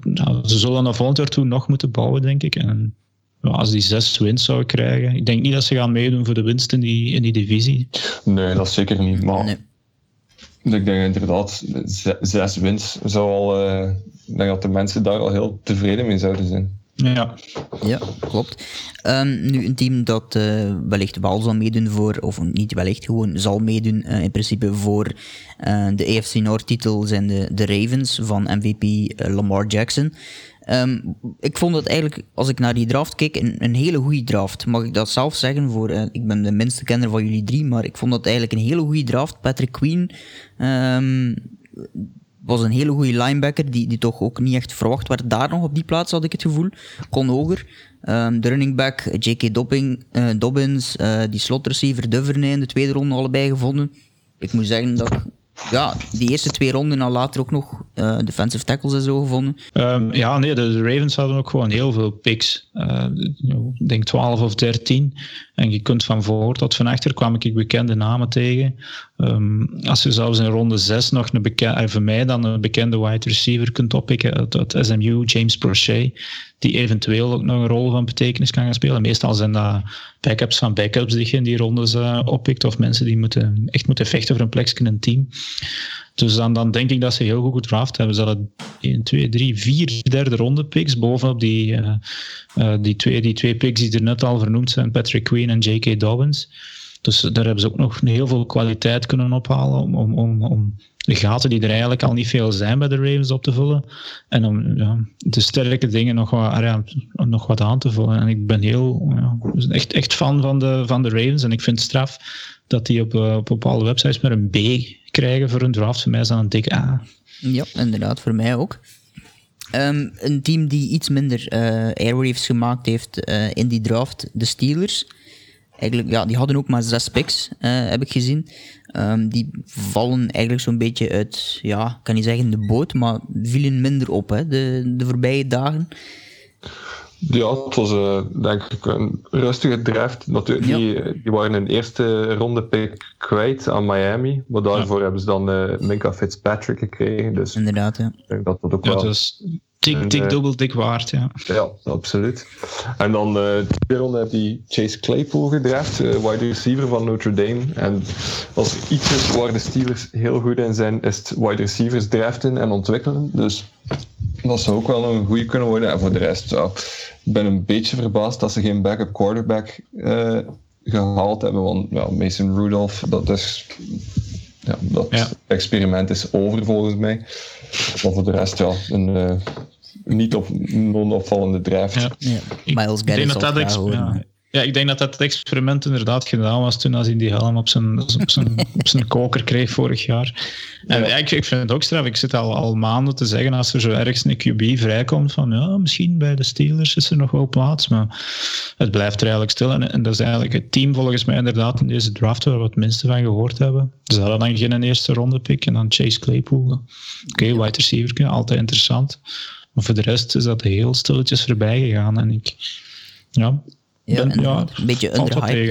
nou, ze zullen naar volgend jaar toe nog moeten bouwen, denk ik. En ja, als die zes wins zouden krijgen, ik denk niet dat ze gaan meedoen voor de winst in die, in die divisie. Nee, dat zeker niet. Maar nee. ik denk inderdaad, zes wins zou al, uh, ik denk dat de mensen daar al heel tevreden mee zouden zijn. Ja, ja klopt. Um, nu, een team dat uh, wellicht wel zal meedoen voor, of niet wellicht, gewoon zal meedoen uh, in principe voor uh, de AFC Noord-titel zijn de, de Ravens van MVP Lamar Jackson. Um, ik vond het eigenlijk, als ik naar die draft keek, een, een hele goede draft. Mag ik dat zelf zeggen? Voor, ik ben de minste kenner van jullie drie, maar ik vond dat eigenlijk een hele goede draft. Patrick Queen. Um, was een hele goede linebacker, die, die toch ook niet echt verwacht werd. Daar nog op die plaats had ik het gevoel. Kon hoger. Um, de running back, J.K. Dobbing, uh, Dobbins, uh, die slot receiver Duvernay in de tweede ronde allebei gevonden. Ik moet zeggen dat ja, die eerste twee ronden al later ook nog uh, defensive tackles en zo gevonden. Um, ja, nee, de, Ravens hadden ook gewoon heel veel picks. Uh, ik denk 12 of 13. En je kunt van voor tot van achter kwam ik bekende namen tegen. Um, als je zelfs in ronde 6 nog een bekende, voor mij dan een bekende wide receiver kunt oppikken uit, uit SMU, James Prochet die eventueel ook nog een rol van betekenis kan gaan spelen. Meestal zijn dat backups van backups die je in die rondes uh, oppikt, of mensen die moeten, echt moeten vechten voor een plekje in een team. Dus dan, dan denk ik dat ze heel goed gedraft hebben. Ze hadden 1, 2, 3, 4 derde ronde picks bovenop die, uh, uh, die, twee, die twee picks die er net al vernoemd zijn, Patrick Queen en J.K. Dobbins. Dus daar hebben ze ook nog heel veel kwaliteit kunnen ophalen om, om, om, om de gaten die er eigenlijk al niet veel zijn bij de Ravens op te vullen. En om ja, de sterke dingen nog wat, ah ja, nog wat aan te vullen. En ik ben heel ja, echt, echt fan van de, van de Ravens. En ik vind het straf dat die op, eh, op bepaalde websites maar een B krijgen voor een draft. Voor mij is dat een dikke A. Ja, inderdaad, voor mij ook. Um, een team die iets minder uh, airwaves gemaakt heeft uh, in die draft, de Steelers. Eigenlijk, ja, die hadden ook maar zes picks, heb ik gezien. Um, die vallen eigenlijk zo'n beetje uit, ja, kan niet zeggen de boot, maar vielen minder op hè, de, de voorbije dagen. Ja, het was uh, denk ik een rustige draft. Natuurlijk, ja. die, die waren een eerste ronde pick kwijt aan Miami, maar daarvoor ja. hebben ze dan uh, Minka Fitzpatrick gekregen. Dus Inderdaad, ja. Ik denk dat dat ook ja, wel... Dus dik, dik, eh, dubbel dik waard, ja. Ja, absoluut. En dan eh de tweede ronde heb je Chase Claypool gedraft, eh, wide receiver van Notre Dame. En als iets is waar de Steelers heel goed in zijn, is het wide receivers draften en ontwikkelen. Dus dat zou ook wel een goede kunnen worden. En voor de rest, ja, ik ben een beetje verbaasd dat ze geen backup quarterback eh, gehaald hebben. Want ja, Mason Rudolph, dat is... Ja, dat Ja. experiment is over volgens mij. Maar voor de rest, ja, een eh, niet op non-opvallende draft. Ja. Ja. Ik Miles denk Garrett dat zal dat horen. ja. Ja, ik denk dat dat experiment inderdaad gedaan was toen als hij die helm op zijn, op zijn, op zijn koker kreeg vorig jaar. En ja, ik, ik vind het ook straf. Ik zit al, al maanden te zeggen als er zo ergens een QB vrijkomt van ja, misschien bij de Steelers is er nog wel plaats, maar het blijft er eigenlijk stil. En, en dat is eigenlijk het team volgens mij inderdaad in deze draft waar we het minste van gehoord hebben. Ze hadden dan geen eerste ronde pick en dan Chase Claypool. Oké, wide receiver, altijd interessant. Maar voor de rest is dat heel stilletjes voorbij gegaan. En ik, ja, Ja, ben- ja, een beetje underhyped.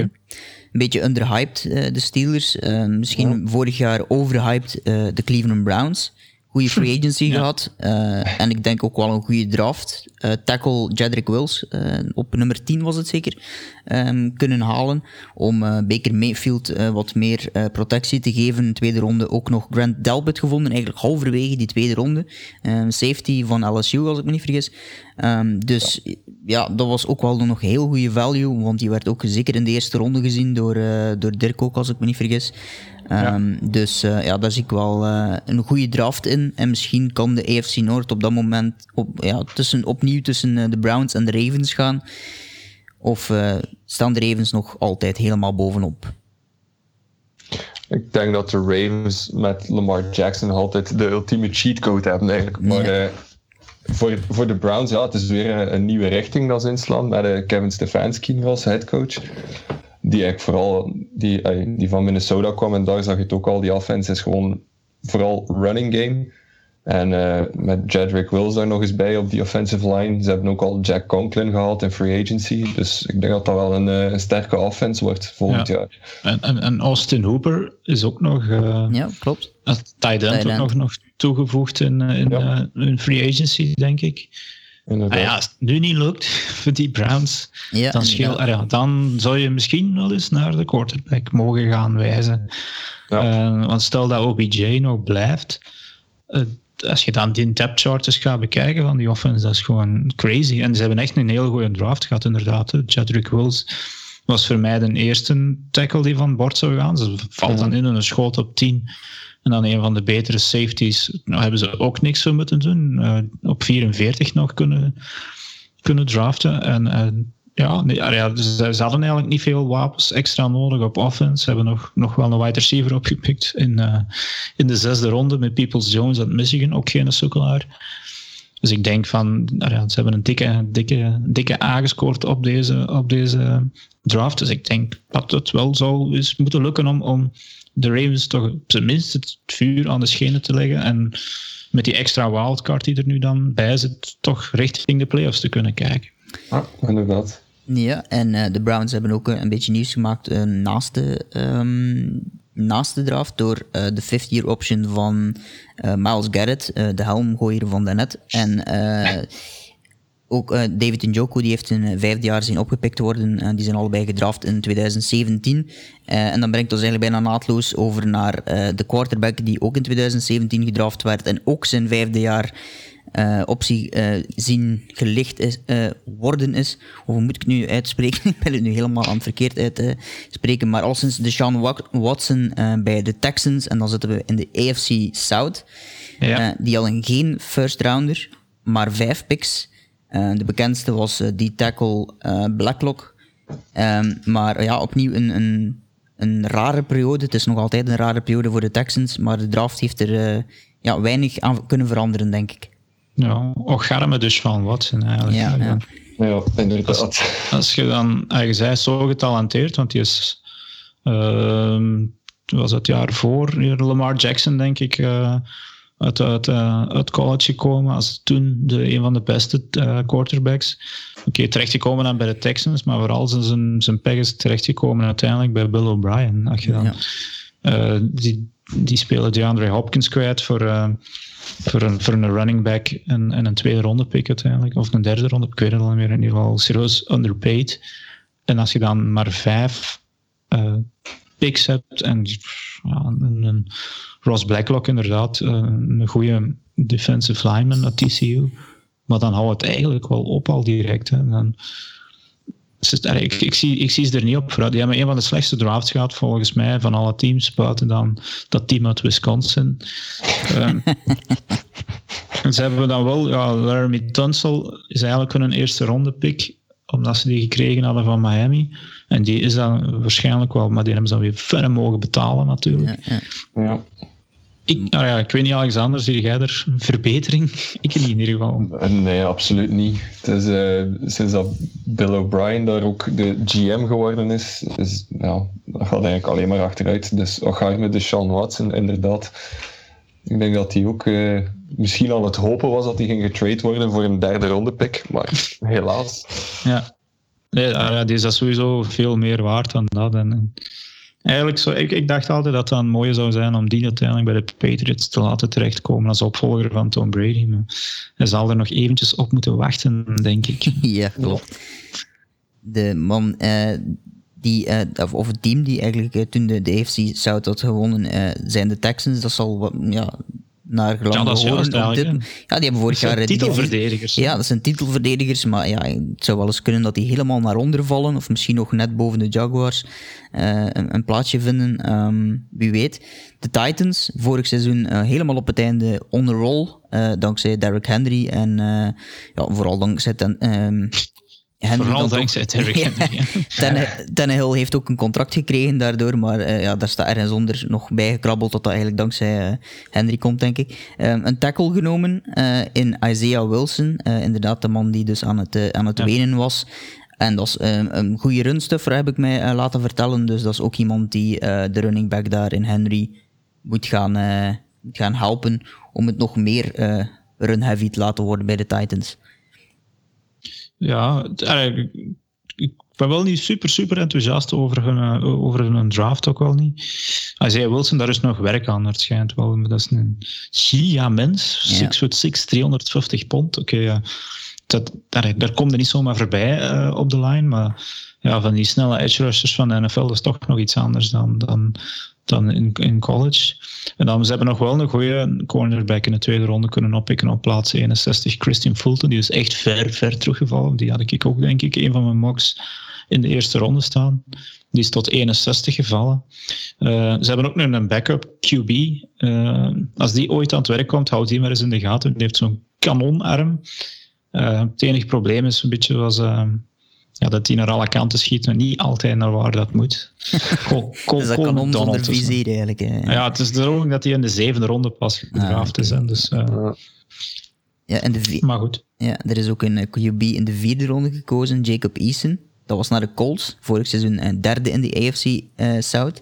Een beetje underhyped, eh, de Steelers. Eh, misschien vorig jaar overhyped eh, de Cleveland Browns. Goede free agency gehad. Eh, en ik denk ook wel een goede draft. Eh, tackle Jedrick Wills, eh, op nummer 10 was het zeker, ehm, kunnen halen. Om Baker Mayfield wat meer protectie te geven. In de tweede ronde ook nog Grant Delpit gevonden. Eigenlijk halverwege die tweede ronde. Ehm, safety van LSU, als ik me niet vergis. Ehm, dus ja. dat was ook wel nog heel goede value. Want die werd ook zeker in de eerste ronde gezien door, door Dirk ook, als ik me niet vergis. Ehm, Dus eh, ja, daar zie ik wel eh, een goede draft in. En misschien kan de AFC Noord op dat moment op, ja, tussen, opnieuw tussen eh, de Browns en de Ravens gaan. Of eh, staan de Ravens nog altijd helemaal bovenop? Ik denk dat de Ravens met Lamar Jackson altijd de ultieme cheatcode hebben eigenlijk. Maar Ja. eh, voor, voor de Browns, ja, het is weer een, een nieuwe richting dat ze inslaan met eh, Kevin Stefanski als headcoach. Die eigenlijk vooral die, die van Minnesota kwam en daar zag je het ook al. Die offense is gewoon vooral running game. En eh, met Jedrick Wills daar nog eens bij op die offensive line. Ze hebben ook al Jack Conklin gehaald in free agency. Dus ik denk dat dat wel een, eh, een sterke offense wordt volgend Ja. jaar. En, en, en Austin Hooper is ook nog eh Ja, klopt. als tight end ook nog, nog toegevoegd in, in, Ja. eh, in free agency, denk ik. Inderdaad. Ah ja, als het nu niet lukt voor die Browns, Ja, dan, scheel, ja, dan zou je misschien wel eens naar de quarterback mogen gaan wijzen. Ja. Eh, want stel dat OBJ nog blijft, als je dan die depth chart eens gaat bekijken van die offense, dat is gewoon crazy. En ze hebben echt een heel goede draft gehad, inderdaad. Chadwick Wills was voor mij de eerste tackle die van boord zou gaan. Ze valt dan in een schoot op 10. En dan een van de betere safeties. Nou hebben ze ook niks voor moeten doen. Eh, op 44 nog kunnen, kunnen draften. En eh, ja, nee, ja, ja, ze, ze hadden eigenlijk niet veel wapens extra nodig op offense. Ze hebben nog, nog wel een wide receiver opgepikt in, eh, in de zesde ronde met Peoples Jones uit Michigan. Ook geen sukkelaar. Dus ik denk van, nou ze hebben een dikke, dikke, dikke A gescoord op deze, op deze draft. Dus ik denk dat het wel zou eens moeten lukken om, om de Ravens toch op zijn minst het vuur aan de schenen te leggen. En met die extra wildcard die er nu dan bij zit, toch richting de playoffs te kunnen kijken. Ja, inderdaad. Ja, en eh, de Browns hebben ook eh, een beetje nieuws gemaakt eh, naast, de, ehm, naast de draft door eh, de fifth year option van eh, Miles Garrett, eh, de helmgooier van daarnet. En eh, ook eh, David Njoku, die heeft in eh, vijfde jaar zien opgepikt te worden. Eh, die zijn allebei gedraft in 2017. Eh, en dan brengt ons eigenlijk bijna naadloos over naar de quarterback die ook in 2017 gedraft werd en ook zijn vijfde jaar optie zien gelicht is, worden is. Of hoe moet ik het nu uitspreken? ik ben het nu helemaal aan het verkeerd uitspreken. maar al sinds Deshaun Wa- Watson bij de Texans, en dan zitten we in de AFC South, Ja. die hadden geen first rounder, maar vijf picks. Eh, de bekendste was eh, die tackle eh, Blacklock. Ehm, maar ja, opnieuw een, een, een rare periode. Het is nog altijd een rare periode voor de Texans, maar de draft heeft er eh, ja, weinig aan kunnen veranderen, denk ik. Ja, ook garme dus van Watson eigenlijk. Ja, ja. Ja, inderdaad. Als je dan, je zei zo getalenteerd, want die is, ehm, was het jaar voor hier Lamar Jackson, denk ik, eh, uit, uit, eh, uit college gekomen. Als toen de, een van de beste eh, quarterbacks. Oké, terechtgekomen dan bij de Texans, maar vooral zijn, zijn, zijn peg is terechtgekomen uiteindelijk bij Bill O'Brien. Als je dan, Ja. eh, die, die spelen DeAndre Hopkins kwijt voor, voor, een, voor een running back en, en een tweede ronde pick uiteindelijk. Of een derde ronde, ik weet het al meer. In ieder geval serieus underpaid. En als je dan maar vijf uh, picks hebt en ja, een, een, Ross Blacklock inderdaad, uh, een goede defensive lineman at TCU. Maar dan houdt het eigenlijk wel op al direct. Hè. Dan, ik, ik, zie, ik zie ze er niet op vooruit. Die hebben een van de slechtste drafts gehad, volgens mij, van alle teams, buiten dan dat team uit Wisconsin. um, en ze hebben dan wel, ja, Laramie Tunsil is eigenlijk hun eerste ronde pick, omdat ze die gekregen hadden van Miami. En die is dan waarschijnlijk wel, maar die hebben ze dan weer verre mogen betalen natuurlijk. Ja, ja. ja. Ik, nou ja, ik weet niet, Alexander, zie jij er een verbetering? Ik niet in ieder geval. Nee, absoluut niet. Het is, uh, sinds dat Bill O'Brien daar ook de GM geworden is, is ja, dat gaat eigenlijk alleen maar achteruit. Dus wat ga je met de Sean Watson, inderdaad. Ik denk dat hij ook uh, misschien aan het hopen was dat hij ging getrade worden voor een derde ronde pick, maar helaas. Ja, nee, ja, die is dat sowieso veel meer waard dan dat. En, Eigenlijk zo, ik, ik dacht altijd dat het een mooie zou zijn om die uiteindelijk bij de Patriots te laten terechtkomen als opvolger van Tom Brady. Maar hij zal er nog eventjes op moeten wachten, denk ik. Ja, klopt. De man, uh, die, uh, of, het team die eigenlijk uh, toen de, de AFC South had gewonnen, zijn de Texans. Dat zal ja, naar gelang ja, dat is juist, dit, Ja, die hebben vorig jaar... titelverdedigers. ja, dat zijn titelverdedigers, maar ja, het zou wel eens kunnen dat die helemaal naar onder vallen, of misschien nog net boven de Jaguars uh, een, een, plaatsje vinden. Um, wie weet. De Titans, vorig seizoen uh, helemaal op het einde on the roll, uh, dankzij Derrick Henry en ja, vooral dankzij ten, um, Henry Vooral dankzij Terry Henry. Tannehill heeft ook een contract gekregen daardoor, maar uh, ja, daar staat ergens onder nog bijgekrabbeld dat dat eigenlijk dankzij uh, Henry komt, denk ik. Um, een tackle genomen uh, in Isaiah Wilson, inderdaad de man die dus aan het, aan het ja. wenen was. En dat is um, een goede runstuffer, heb ik mij laten vertellen. Dus dat is ook iemand die de running back daar in Henry moet gaan, gaan helpen om het nog meer run-heavy te laten worden bij de Titans. Ja, ik ben wel niet super, super enthousiast over hun, over hun draft ook wel niet. Isaiah Wilson, daar is nog werk aan, het schijnt wel. Dat is een giga-mens, 6 foot 6, 350 pond. Oké, ja. dat, daar, daar komt er niet zomaar voorbij uh, op de line, maar ja, van die snelle edge rushers van de NFL, dat is toch nog iets anders dan, dan, dan in, in college. En dan, ze hebben nog wel een goede cornerback in de tweede ronde kunnen oppikken op plaats 61. Christian Fulton, die is echt ver, ver teruggevallen. Die had ik ook, denk ik, een van mijn mocks in de eerste ronde staan. Die is tot 61 gevallen. Uh, ze hebben ook nog een backup QB. Uh, als die ooit aan het werk komt, houd die maar eens in de gaten. Die heeft zo'n kanonarm. Uh, het enige probleem is een beetje was ja, dat die naar alle kanten schiet, maar niet altijd naar waar dat moet. Col, Col, dus dat kanon zonder vizier eigenlijk. Hè. Ja, het is ook dat hij in de zevende ronde pas gedraafd ah, is. Hè, dus, uh, ja, en de maar goed. Ja, er is ook een QB in de vierde ronde gekozen, Jacob Eason. Dat was naar de Colts, vorig seizoen een derde in de AFC uh, South.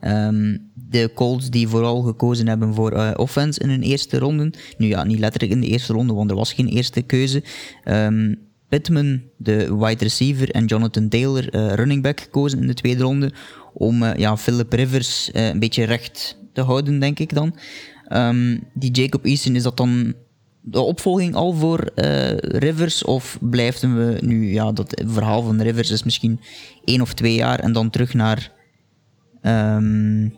Um, de Colts die vooral gekozen hebben voor uh, offense in hun eerste ronde. Nu ja, niet letterlijk in de eerste ronde, want er was geen eerste keuze. Um, Pittman, de wide receiver, en Jonathan Taylor, uh, running back, gekozen in de tweede ronde. Om uh, ja, Philip Rivers uh, een beetje recht te houden, denk ik dan. Um, die Jacob Eason, is dat dan de opvolging al voor Rivers? Of blijven we nu, ja, dat verhaal van Rivers is misschien één of twee jaar en dan terug naar um,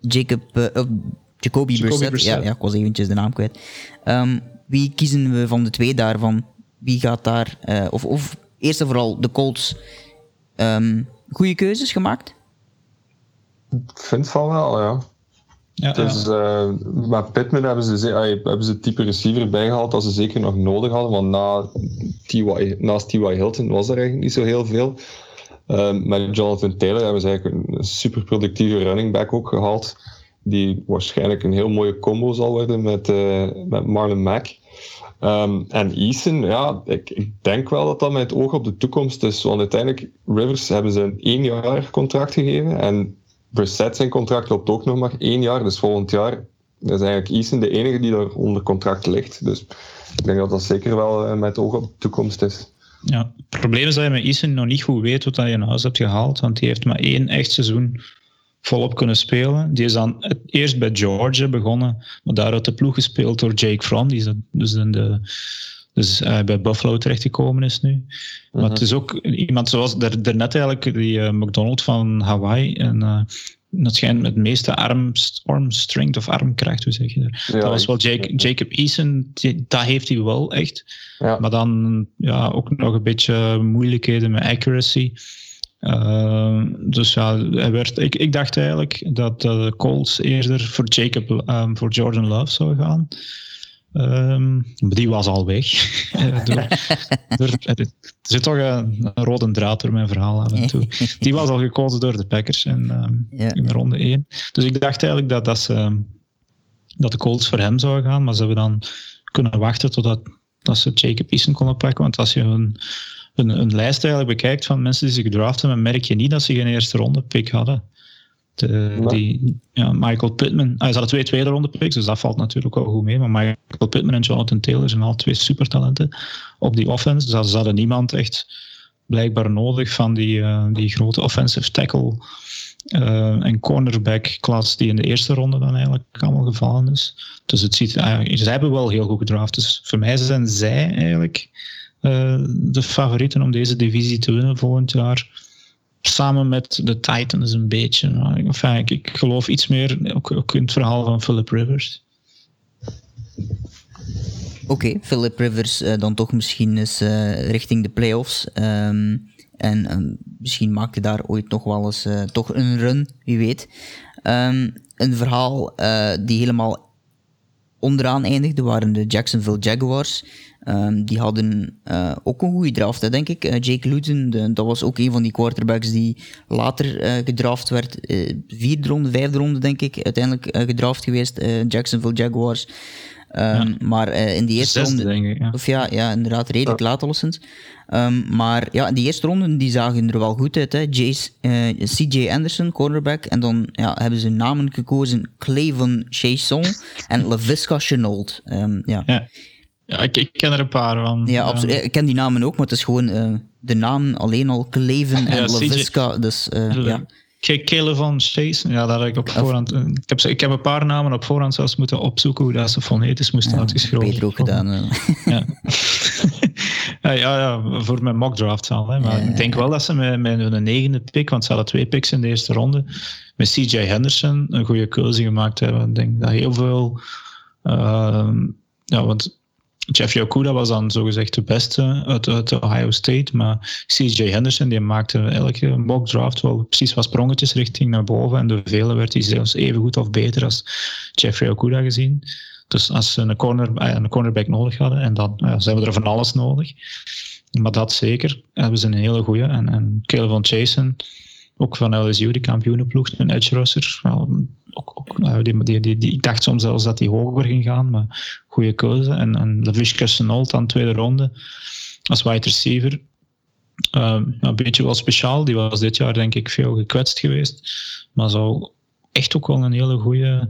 Jacob, Jacoby, Jacoby Brissett. Ja, ja, ik was eventjes de naam kwijt. Um, wie kiezen we van de twee daarvan? Wie gaat daar, uh, of, of eerst en vooral de Colts, um, goede keuzes gemaakt? Ik vind van wel, ja. ja dus ja. Uh, met Pittman hebben ze, hebben ze het type receiver bijgehaald dat ze zeker nog nodig hadden, want na TY, naast T.Y. Hilton was er eigenlijk niet zo heel veel. Uh, met Jonathan Taylor hebben ze eigenlijk een super productieve running back ook gehaald, die waarschijnlijk een heel mooie combo zal worden met, uh, met Marlon Mack. Um, en Eason, ja, ik, denk wel dat dat met oog op de toekomst is. Want uiteindelijk, Rivers hebben ze een jaar contract gegeven. En Brissett zijn contract loopt ook nog maar één jaar. Dus volgend jaar is eigenlijk Eason de enige die daar onder contract ligt. Dus ik denk dat dat zeker wel uh, met oog op de toekomst is. Ja, het probleem is dat je met Eason nog niet goed weet wat je in huis hebt gehaald. Want die heeft maar één echt seizoen volop kunnen spelen. Die is dan het eerst bij Georgia begonnen, maar daaruit de ploeg gespeeld door Jake Fromm, die is dus in de dus uh, bij Buffalo terechtgekomen is nu. Maar het is ook iemand zoals daarnet eigenlijk, die uh, McDonald van Hawaii. En dat schijnt met het meeste arm, arm strength of armkracht, hoe zeg je dat? Ja, dat was wel Jake, Jacob Eason, die, dat heeft hij wel echt. Ja. Maar dan ja, ook nog een beetje moeilijkheden met accuracy. Uh, dus ja, hij werd, ik, ik dacht eigenlijk dat de Colts eerder voor Jacob, um, voor Jordan Love zou gaan. Um, die was al weg. door, door, er zit toch een, een, rode draad door mijn verhaal af en toe. Die was al gekozen door de Packers in, um, ja. in ronde 1. Dus ik dacht eigenlijk dat, dat, ze, dat de Colts voor hem zouden gaan, maar ze hebben dan kunnen wachten totdat dat ze Jacob Eason konden pakken. Want als je een, een, een lijst eigenlijk bekijkt van mensen die ze gedraft hebben, merk je niet dat ze geen eerste ronde pick hadden. De, die, ja, Michael Pittman. Ah, ze hadden twee tweede ronde picks, dus dat valt natuurlijk wel goed mee. Maar Michael Pittman en Jonathan Taylor zijn al twee supertalenten op die offense. Dus ze hadden niemand echt blijkbaar nodig van die, uh, die grote offensive tackle uh, en cornerback klas die in de eerste ronde dan eigenlijk allemaal gevallen is. Dus het ziet, uh, ze hebben wel heel goed gedraft. Dus voor mij zijn zij eigenlijk de favorieten om deze divisie te winnen volgend jaar samen met de Titans een beetje. Enfin, ik, ik geloof iets meer ook, ook, in het verhaal van Philip Rivers. Oké, Philip Rivers uh, dan toch misschien eens uh, richting de playoffs. Um, en um, misschien maakt hij daar ooit nog wel eens toch een run, wie weet. Um, een verhaal die helemaal onderaan eindigde waren de Jacksonville Jaguars. Um, die hadden uh, ook een goede draft, hè, denk ik. Uh, Jake Luton, de, dat was ook een van die quarterbacks die later uh, gedraft werd. vierde ronde, vijfde ronde, denk ik, uiteindelijk gedraft geweest. Jacksonville Jaguars. Um, ja. Maar in die eerste Zesde, ronde... Denk ik, ja. Of ja, ja, inderdaad, redelijk laat alleszins. Um, maar ja, die eerste ronde die zagen er wel goed uit. Hè. Jace, CJ Anderson, cornerback. En dan ja, hebben ze namen gekozen. Clavon Chason en LaVisca Chenault. ja. Ja. Ja, ik, ik, ken er een paar van. Ja, absoluut. Ik ken die namen ook, maar het is gewoon uh, de naam alleen al Cleven en ja, LaVisca. Dus, uh, ja. Kele van Chase, ja, daar heb ik op voorhand. Ik heb, ik heb een paar namen op voorhand zelfs moeten opzoeken hoe dat ze fonetisch moesten ja, uitgeschreven Beter ook gedaan. Ja. ja, ja, voor mijn mock draft al. Hè. Maar ik denk wel dat ze met, met hun negende pick, want ze hadden twee picks in de eerste ronde, met CJ Henderson een goede keuze gemaakt hebben. Ik denk dat heel veel. Uh, ja, want Jeffrey Okuda was dan zogezegd de beste uit, uit Ohio State, maar CJ Henderson die maakte elke mock draft wel precies wat sprongetjes richting naar boven en de vele werd hij zelfs even goed of beter als Jeffrey Okuda gezien. Dus als ze een, corner, eh, een cornerback nodig hadden, en dan ja, ze hebben er van alles nodig, maar dat zeker, hebben ze een hele goede. En, en van Jason, ook van LSU, de kampioenenploeg, een edge rusher. Wel, ook, ook, nou, die, die, die, die, ik dacht soms zelfs dat hij hoger ging gaan, maar goede keuze. En, en LaVishka Chenault aan tweede ronde als wide receiver. Um, een beetje wel speciaal. Die was dit jaar denk ik veel gekwetst geweest. Maar zou echt ook wel een hele goede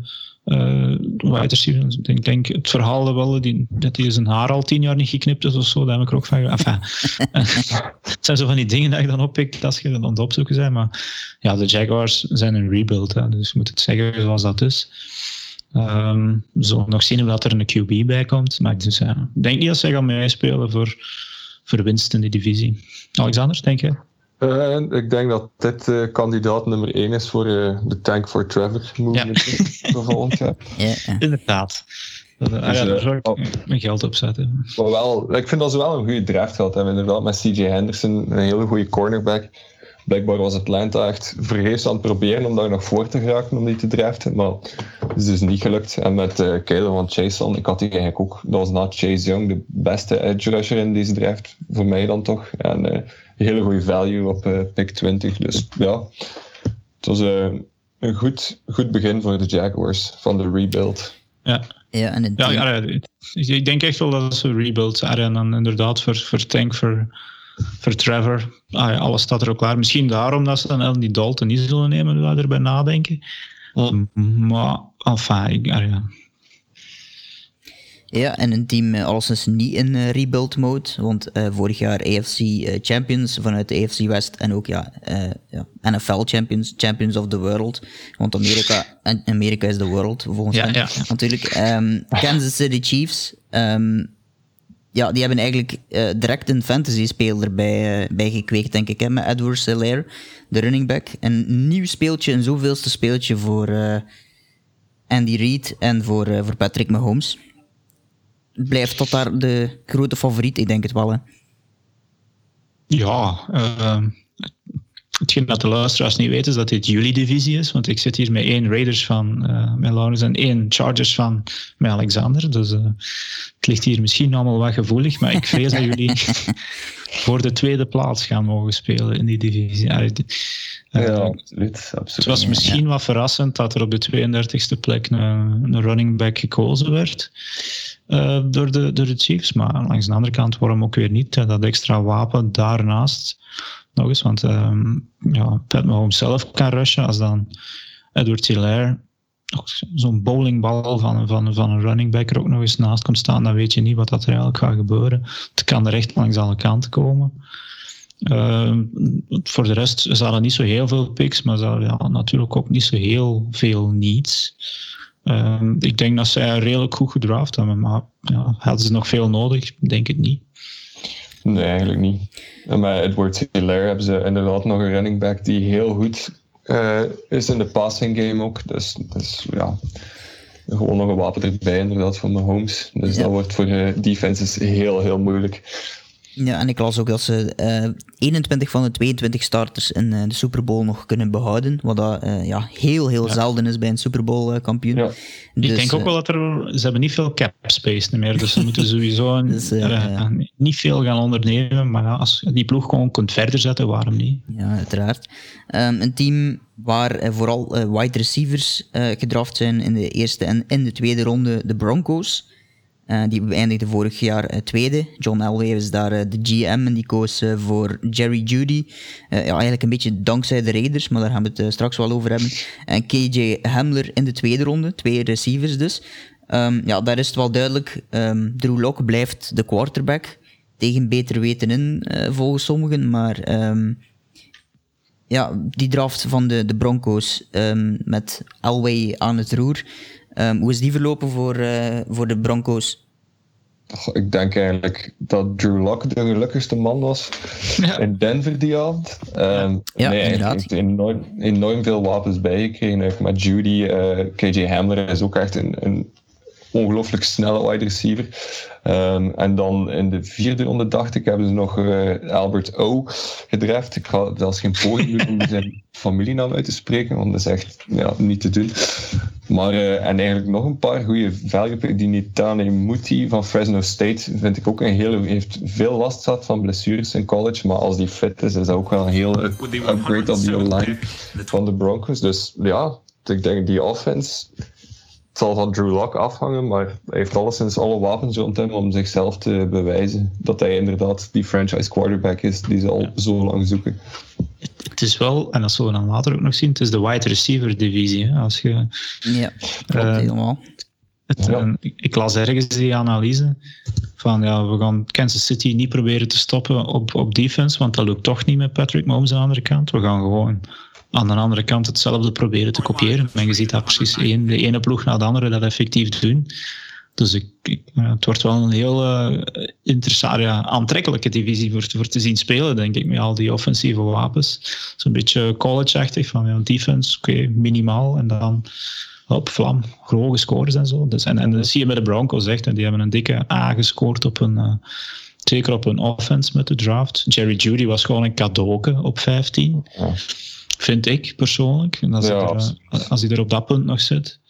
uh, wide receiver. Ik denk, het verhaal wel, die, dat hij zijn haar al tien jaar niet geknipt is of zo, daar heb ik ook van enfin, Het zijn zo van die dingen dat ik dan oppikt als je aan het opzoeken bent. Maar ja, de Jaguars zijn een rebuild, hè, dus je moet het zeggen zoals dat is. Um, zo nog zien hoe dat er een QB bij komt. Maar dus, ik denk niet dat zij gaan meespelen voor, voor winst in die divisie. Alexander, denk je? Uh, ik denk dat dit uh, kandidaat nummer 1 is voor uh, de Tank for Trevor movement ja. volgend jaar. Ja, inderdaad. Dat, dus, ja, daar zou ik oh, mijn geld op zetten. Maar wel, ik vind dat ze wel een goede draft gehad hebben. Inderdaad, met CJ Henderson, een hele goede cornerback. Blijkbaar was Atlanta echt vergeefs aan het proberen om daar nog voor te geraken om die te draften. Maar het is dus niet gelukt. En met uh, Caleb van Chase ik had die eigenlijk ook. Dat was na Chase Young de beste edge rusher in deze draft. Voor mij dan toch. En hele goede value op uh, pick 20. Dus ja, het was uh, een goed, goed begin voor de Jaguars van de rebuild. Ja. Ja, en ja, ja, ik denk echt wel dat ze rebuild zijn. En dan inderdaad voor, voor Tank, voor, voor Trevor. Ah, ja, alles staat er ook klaar. Misschien daarom dat ze dan die Dalton niet zullen nemen, we erbij nadenken. Maar, enfin, ik, ah, ja. Ja, en een team uh, alleszins niet in uh, rebuild mode, want uh, vorig jaar AFC Champions vanuit de AFC West en ook ja, ja, NFL Champions, Champions of the World, want Amerika, Amerika is the world volgens ja, hen ja. natuurlijk. Um, Kansas City Chiefs, um, ja, die hebben eigenlijk direct een fantasy speler bij, bij gekweekt, denk ik, hè, met Edward Selaire, de running back. Een nieuw speeltje, een zoveelste speeltje voor Andy Reid en voor, voor Patrick Mahomes blijft tot daar de grote favoriet, ik denk het wel. Hè. Ja, hetgeen dat de luisteraars niet weten is dat dit jullie divisie is, want ik zit hier met één Raiders van uh, met Laurens en één Chargers van met Alexander, dus uh, het ligt hier misschien allemaal wat gevoelig, maar ik vrees dat jullie voor de tweede plaats gaan mogen spelen in die divisie. Uh, ja, absoluut, absoluut. Het was misschien ja. wat verrassend dat er op de 32e plek een, een running back gekozen werd. Uh, door, de, door de Chiefs. Maar langs de andere kant waarom ook weer niet. dat extra wapen daarnaast nog eens. Want um, ja, Pat Mahomes zelf kan rushen. Als dan Edward Hilaire zo'n bowlingbal van, van, van een running back er ook nog eens naast komt staan, dan weet je niet wat dat er eigenlijk gaat gebeuren. Het kan er echt langs alle kanten komen. Uh, voor de rest zaten niet zo heel veel picks, maar ze hadden ja, natuurlijk ook niet zo heel veel needs. Uh, ik denk dat zij redelijk goed gedraft hebben, maar ja, hadden ze nog veel nodig? Denk het niet. Nee, eigenlijk niet. En met Edward Hilaire hebben ze inderdaad nog een running back die heel goed uh, is in de passing game ook. Dus, dus ja, gewoon nog een wapen erbij inderdaad van de Homes. Dus ja. dat wordt voor de defenses heel, heel moeilijk. Ja, en ik las ook dat ze uh, 21 van de 22 starters in uh, de Super Bowl nog kunnen behouden. Wat dat uh, ja, heel, heel ja. zelden is bij een Super Bowl uh, kampioen. Ja. Dus, ik denk ook wel dat er... Ze hebben niet veel cap space meer, dus ze moeten sowieso een, dus, niet veel gaan ondernemen. Maar als je die ploeg gewoon kunt verder zetten, waarom niet? Ja, uiteraard. Um, een team waar vooral wide receivers gedraft zijn in de eerste en in de tweede ronde, de Broncos. Uh, die beëindigde vorig jaar uh, tweede. John Elway is daar uh, de GM en die koos voor Jerry Judy. ja, eigenlijk een beetje dankzij de Raiders, maar daar gaan we het straks wel over hebben. En KJ Hamler in de tweede ronde, twee receivers dus. Um, ja, daar is het wel duidelijk. Um, Drew Lock blijft de quarterback. Tegen beter weten in, volgens sommigen. Maar um, ja, die draft van de, de Broncos met Elway aan het roer. Um, hoe is die verlopen voor, uh, voor de Broncos? Oh, ik denk eigenlijk dat Drew Lock de gelukkigste man was ja. in Denver die avond. Um, ja, nee, inderdaad. heeft enorm, enorm veel wapens bijgekregen. Met Judy, uh, KJ Hamler is ook echt een, een ongelooflijk snelle wide receiver. Um, en dan in de vierde ronde, dacht ik, hebben ze nog uh, Albert O gedraft. Ik ga zelfs geen poging doen om zijn familienaam uit te spreken, want dat is echt ja, niet te doen. Maar, uh, en eigenlijk nog een paar goede velgen. Die Nitane Muti van Fresno State vind ik ook een hele... heeft veel last gehad van blessures in college, maar als die fit is, is dat ook wel een heel upgrade op die online van de Broncos. Dus ja, ik denk die offense het zal van Drew Lock afhangen, maar hij heeft alleszins alle wapens rond hem om zichzelf te bewijzen dat hij inderdaad die franchise quarterback is die ze al ja. zo lang zoeken. Het is wel, en dat zullen we dan later ook nog zien, het is de wide receiver divisie. Hè, als je, ja, klopt uh, helemaal. Het, ja. uh, ik las ergens die analyse van ja, we gaan Kansas City niet proberen te stoppen op, op defense, want dat lukt toch niet met Patrick Mahomes aan de andere kant. We gaan gewoon aan de andere kant hetzelfde proberen te kopiëren. En je ziet dat precies de ene ploeg na de andere dat effectief doen. Dus ik, het wordt wel een heel uh, interessante, ja, aantrekkelijke divisie voor, te zien spelen, denk ik, met al die offensieve wapens. Zo'n beetje college-achtig, van ja, defense, oké, minimaal. En dan op vlam, hoge scores en zo. Dus, en, en dat zie je met de Broncos echt, en die hebben een dikke A gescoord op een... Uh, zeker op een offense met de draft. Jerry Judy was gewoon een cadeauke op 15. Ja. Vind ik persoonlijk. En als, ja, hij er, als hij er op dat punt nog zit.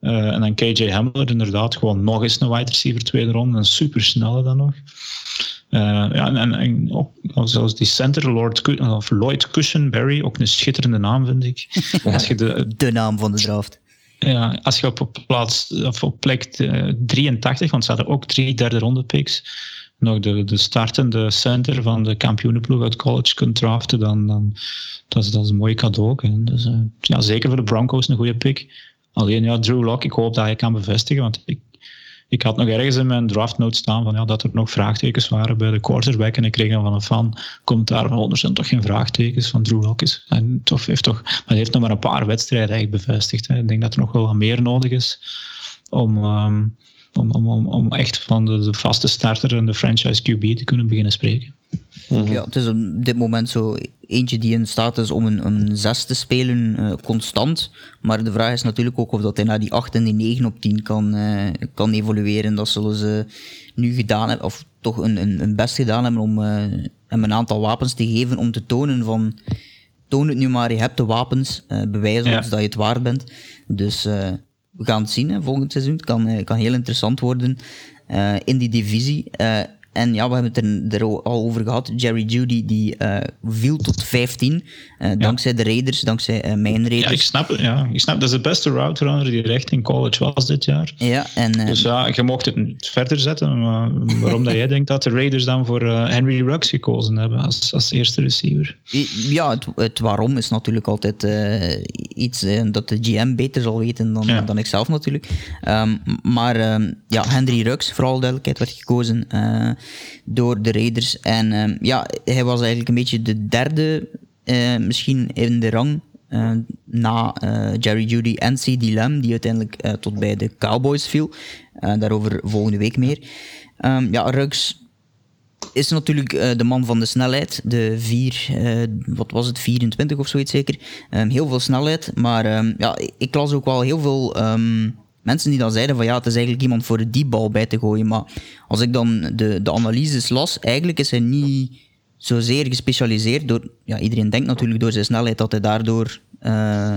Uh, en dan KJ Hamler, inderdaad, gewoon nog eens een wide receiver tweede ronde. Een supersnelle dan nog. Uh, ja, en, en ook, zelfs die center, Lord, of Lloyd Cushenberry, ook een schitterende naam, vind ik. Als je de, de naam van de draft. Ja, als je op, plaats, of op plek 83, want ze hadden ook drie derde ronde picks, nog de, de startende center van de kampioenenploeg uit college kunt draften, dan, dan dat is, dat is een mooi cadeau. Dus, uh, ja, zeker voor de Broncos een goede pick. Alleen ja, Drew Lock, ik hoop dat hij kan bevestigen, want ik, ik had nog ergens in mijn draftnote staan van, ja, dat er nog vraagtekens waren bij de quarterback. En ik kreeg dan van een fan commentaar van, oh, er zijn toch geen vraagtekens van Drew Lockes. En toch heeft toch, maar hij heeft nog maar een paar wedstrijden eigenlijk bevestigd. Hè. Ik denk dat er nog wel wat meer nodig is om, ehm, om, om, om, om echt van de, de vaste starter en de franchise QB te kunnen beginnen spreken. Ja, het is op dit moment zo eentje die in staat is om een, een 6 te spelen uh, constant. Maar de vraag is natuurlijk ook of dat hij naar die 8 en die 9 op 10 kan, uh, kan evolueren. Dat zullen ze nu gedaan hebben, of toch een, een, een best gedaan hebben om uh, hem een aantal wapens te geven om te tonen van toon het nu maar, je hebt de wapens, bewijs ons ja. dat je het waard bent. Dus gaan zien hè, volgend seizoen. Het kan, kan heel interessant worden in die divisie. En ja, we hebben het er, er al over gehad. Jerry Judy die uh, viel tot 15. Uh, dankzij de Raiders, dankzij uh, mijn Raiders. Ja, ik snap het. Ja. Ik snap, dat is de beste route runner die recht in college was dit jaar. Ja, en, dus ja, je mocht het verder zetten. Maar waarom dat jij denkt dat de Raiders dan voor Henry Ruggs gekozen hebben als, als eerste receiver? Ja, het, het waarom is natuurlijk altijd iets dat de GM beter zal weten dan, ja. dan ik zelf natuurlijk. Um, maar um, ja, Henry Ruggs, vooral duidelijkheid, werd gekozen door de Raiders. En uh, ja, hij was eigenlijk een beetje de derde, uh, misschien in de rang. Uh, na Jerry Judy en C.D. Lamb, die uiteindelijk tot bij de Cowboys viel. daarover volgende week meer. Um, ja, Ruggs is natuurlijk de man van de snelheid. De 4, wat was het, 24 of zoiets zeker. Um, heel veel snelheid, maar ja, ik las ook wel heel veel mensen die dan zeiden van ja, het is eigenlijk iemand voor die bal bij te gooien. Maar als ik dan de, de analyses las, eigenlijk is hij niet zozeer gespecialiseerd door... Ja, iedereen denkt natuurlijk door zijn snelheid dat hij daardoor... Uh,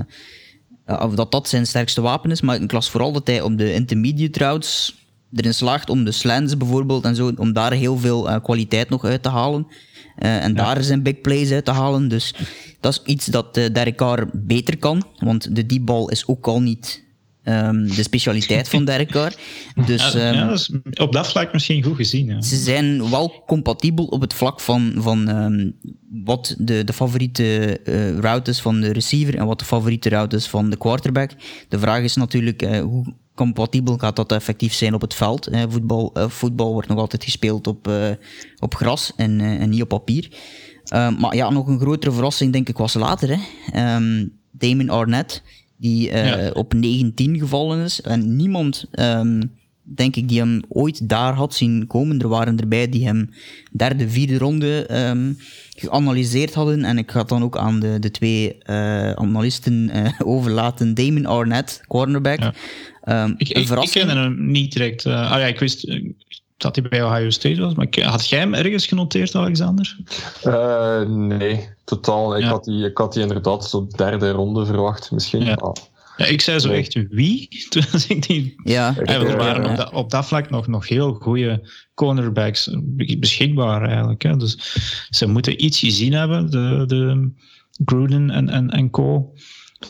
of dat dat zijn sterkste wapen is, maar ik las vooral dat hij op de intermediate routes erin slaagt om de slants bijvoorbeeld en zo, om daar heel veel uh, kwaliteit nog uit te halen. Uh, en ja. daar zijn big plays uit te halen. Dus dat is iets dat uh, Derek Carr beter kan. Want de deep ball is ook al niet Um, de specialiteit van Derek Carr. Dus, ja, um, ja, dat is op dat vlak misschien goed gezien. Ja. Ze zijn wel compatibel op het vlak van, van um, wat de, de favoriete uh, route is van de receiver en wat de favoriete route is van de quarterback. De vraag is natuurlijk uh, hoe compatibel gaat dat effectief zijn op het veld. Uh, voetbal, voetbal wordt nog altijd gespeeld op, op gras en, en niet op papier. maar ja, nog een grotere verrassing denk ik was later. Hè. Damon Arnett die uh, ja. op 19 gevallen is. En niemand, um, denk ik, die hem ooit daar had zien komen. Er waren erbij die hem derde, vierde ronde um, geanalyseerd hadden. En ik ga het dan ook aan de, de twee uh, analisten uh, overlaten. Damon Arnett, cornerback. Ja. Um, ik, ik, ik kende hem niet direct. ah ja, ik wist dat hij bij Ohio State was. Maar had jij hem ergens genoteerd, Alexander? Uh, nee, totaal. Ik, ja. had die, ik had die inderdaad zo derde ronde verwacht, misschien. Ja. Ah. Ja, ik zei zo nee. echt wie toen ik die. Ja, ik, er waren op, dat, op dat vlak nog, nog heel goede cornerbacks beschikbaar eigenlijk. Hè. Dus ze moeten iets gezien hebben, de, de Gruden en, en, en co.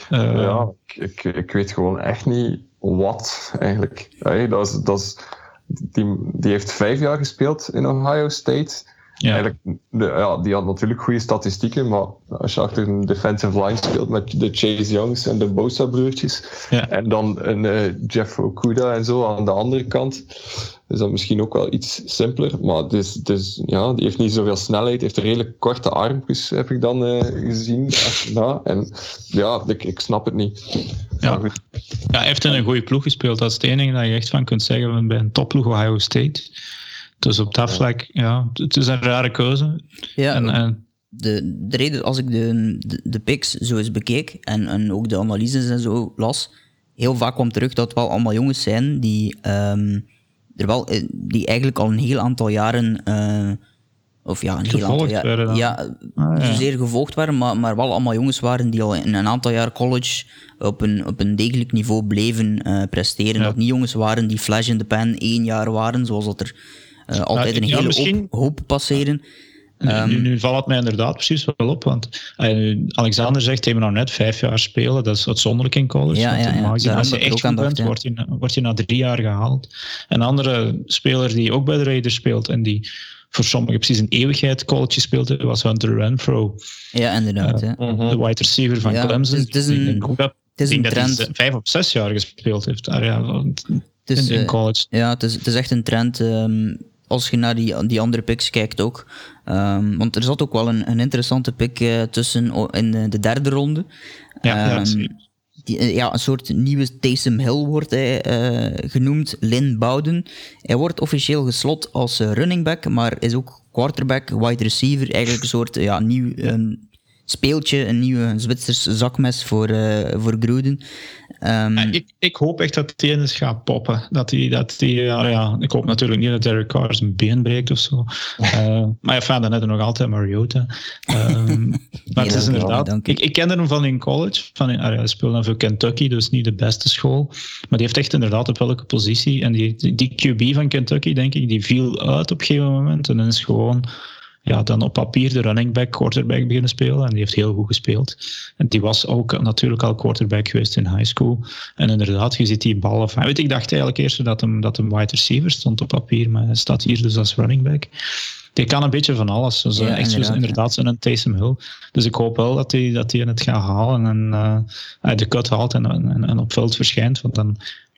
Uh, ja, ik, ik weet gewoon echt niet wat eigenlijk. Hey, dat is. Dat is die, die heeft vijf jaar gespeeld in Ohio State. Ja. Eigenlijk, de, ja, die had natuurlijk goede statistieken, maar als je achter een defensive line speelt met de Chase Youngs en de Bosa-broertjes, ja. en dan een uh, Jeff Okuda en zo aan de andere kant, is dat misschien ook wel iets simpeler. Maar dus, dus, ja, die heeft niet zoveel snelheid, heeft een redelijk korte armpjes, heb ik dan uh, gezien. Ja, en ja, ik, ik snap het niet. Ja. ja, hij heeft in een goede ploeg gespeeld. Dat is het enige dat je echt van kunt zeggen bij een topploeg Ohio State. Dus op dat vlak, ja, het is een rare keuze. Ja, en, en de, de reden, als ik de, de, de picks zo eens bekeek en, en ook de analyses en zo las, heel vaak kwam terug dat het wel allemaal jongens zijn die, um, er wel, eh, die eigenlijk al een heel aantal jaren, uh, of ja, een gevolgd heel aantal jaren, ja, ah, ja, zozeer gevolgd waren, maar, maar wel allemaal jongens waren die al in een aantal jaar college op een, op een degelijk niveau bleven uh, presteren. Ja. Dat niet jongens waren die flash in the pan één jaar waren, zoals dat er uh, altijd nou, een hele ja, misschien... hoop, hoop passeren. Nu, um, nu, nu, valt het mij inderdaad precies wel op, want uh, Alexander zegt, hij moet nou net vijf jaar spelen, dat is uitzonderlijk in college. Ja, ja, ja. ja als je echt goed bent, word je, word je na drie jaar gehaald. Een andere speler die ook bij de Raiders speelt en die voor sommigen precies een eeuwigheid college speelde, was Hunter Renfro. Ja, inderdaad. Uh, ja. De wide receiver van ja, Clemson. Het is, het is een, ik denk dat, het is een trend. dat hij vijf of zes jaar gespeeld heeft. Ah, ja, Het is, in, in eh, college. Ja, het is, het is echt een trend. ehm, als je naar die, die andere picks kijkt ook. Ehm, want er zat ook wel een, een interessante pick eh, tussen in de, de derde ronde. Ja, ja, Ehm, die, eh, ja, een soort nieuwe Taysom Hill wordt hij eh, genoemd. Lynn Bowden. Hij wordt officieel geslot als running back, maar is ook quarterback, wide receiver. Eigenlijk een soort ja, nieuw ehm, speeltje, een nieuwe Zwitsers zakmes voor, eh, voor Gruden. Ehm, ik, ik hoop echt dat die eens gaat poppen. Dat die, dat die, ja, ja, ik hoop natuurlijk niet dat Derek Carr zijn been breekt of zo. Eh, maar ja, hebben we nog altijd Mariota. Ehm, maar het is inderdaad... Ik, ik kende hem van in college. Van in, hij speelde dan voor Kentucky, dus niet de beste school. Maar die heeft echt inderdaad op welke positie. En die, die, die QB van Kentucky, denk ik, die viel uit op een gegeven moment. En dan is gewoon ja, dan op papier de running back, quarterback beginnen spelen. En die heeft heel goed gespeeld. En die was ook natuurlijk al quarterback geweest in high school. En inderdaad, je ziet die ballen van... Weet, ik dacht eigenlijk eerst dat hem, dat hem wide receiver stond op papier, maar hij staat hier dus als running back. Die kan een beetje van alles. Dus, eh, Ja, echt inderdaad, inderdaad zo'n Taysom Hill. Dus ik hoop wel dat hij, dat hij het gaat halen en eh, hij de cut haalt en, en, en op veld verschijnt. Want dan,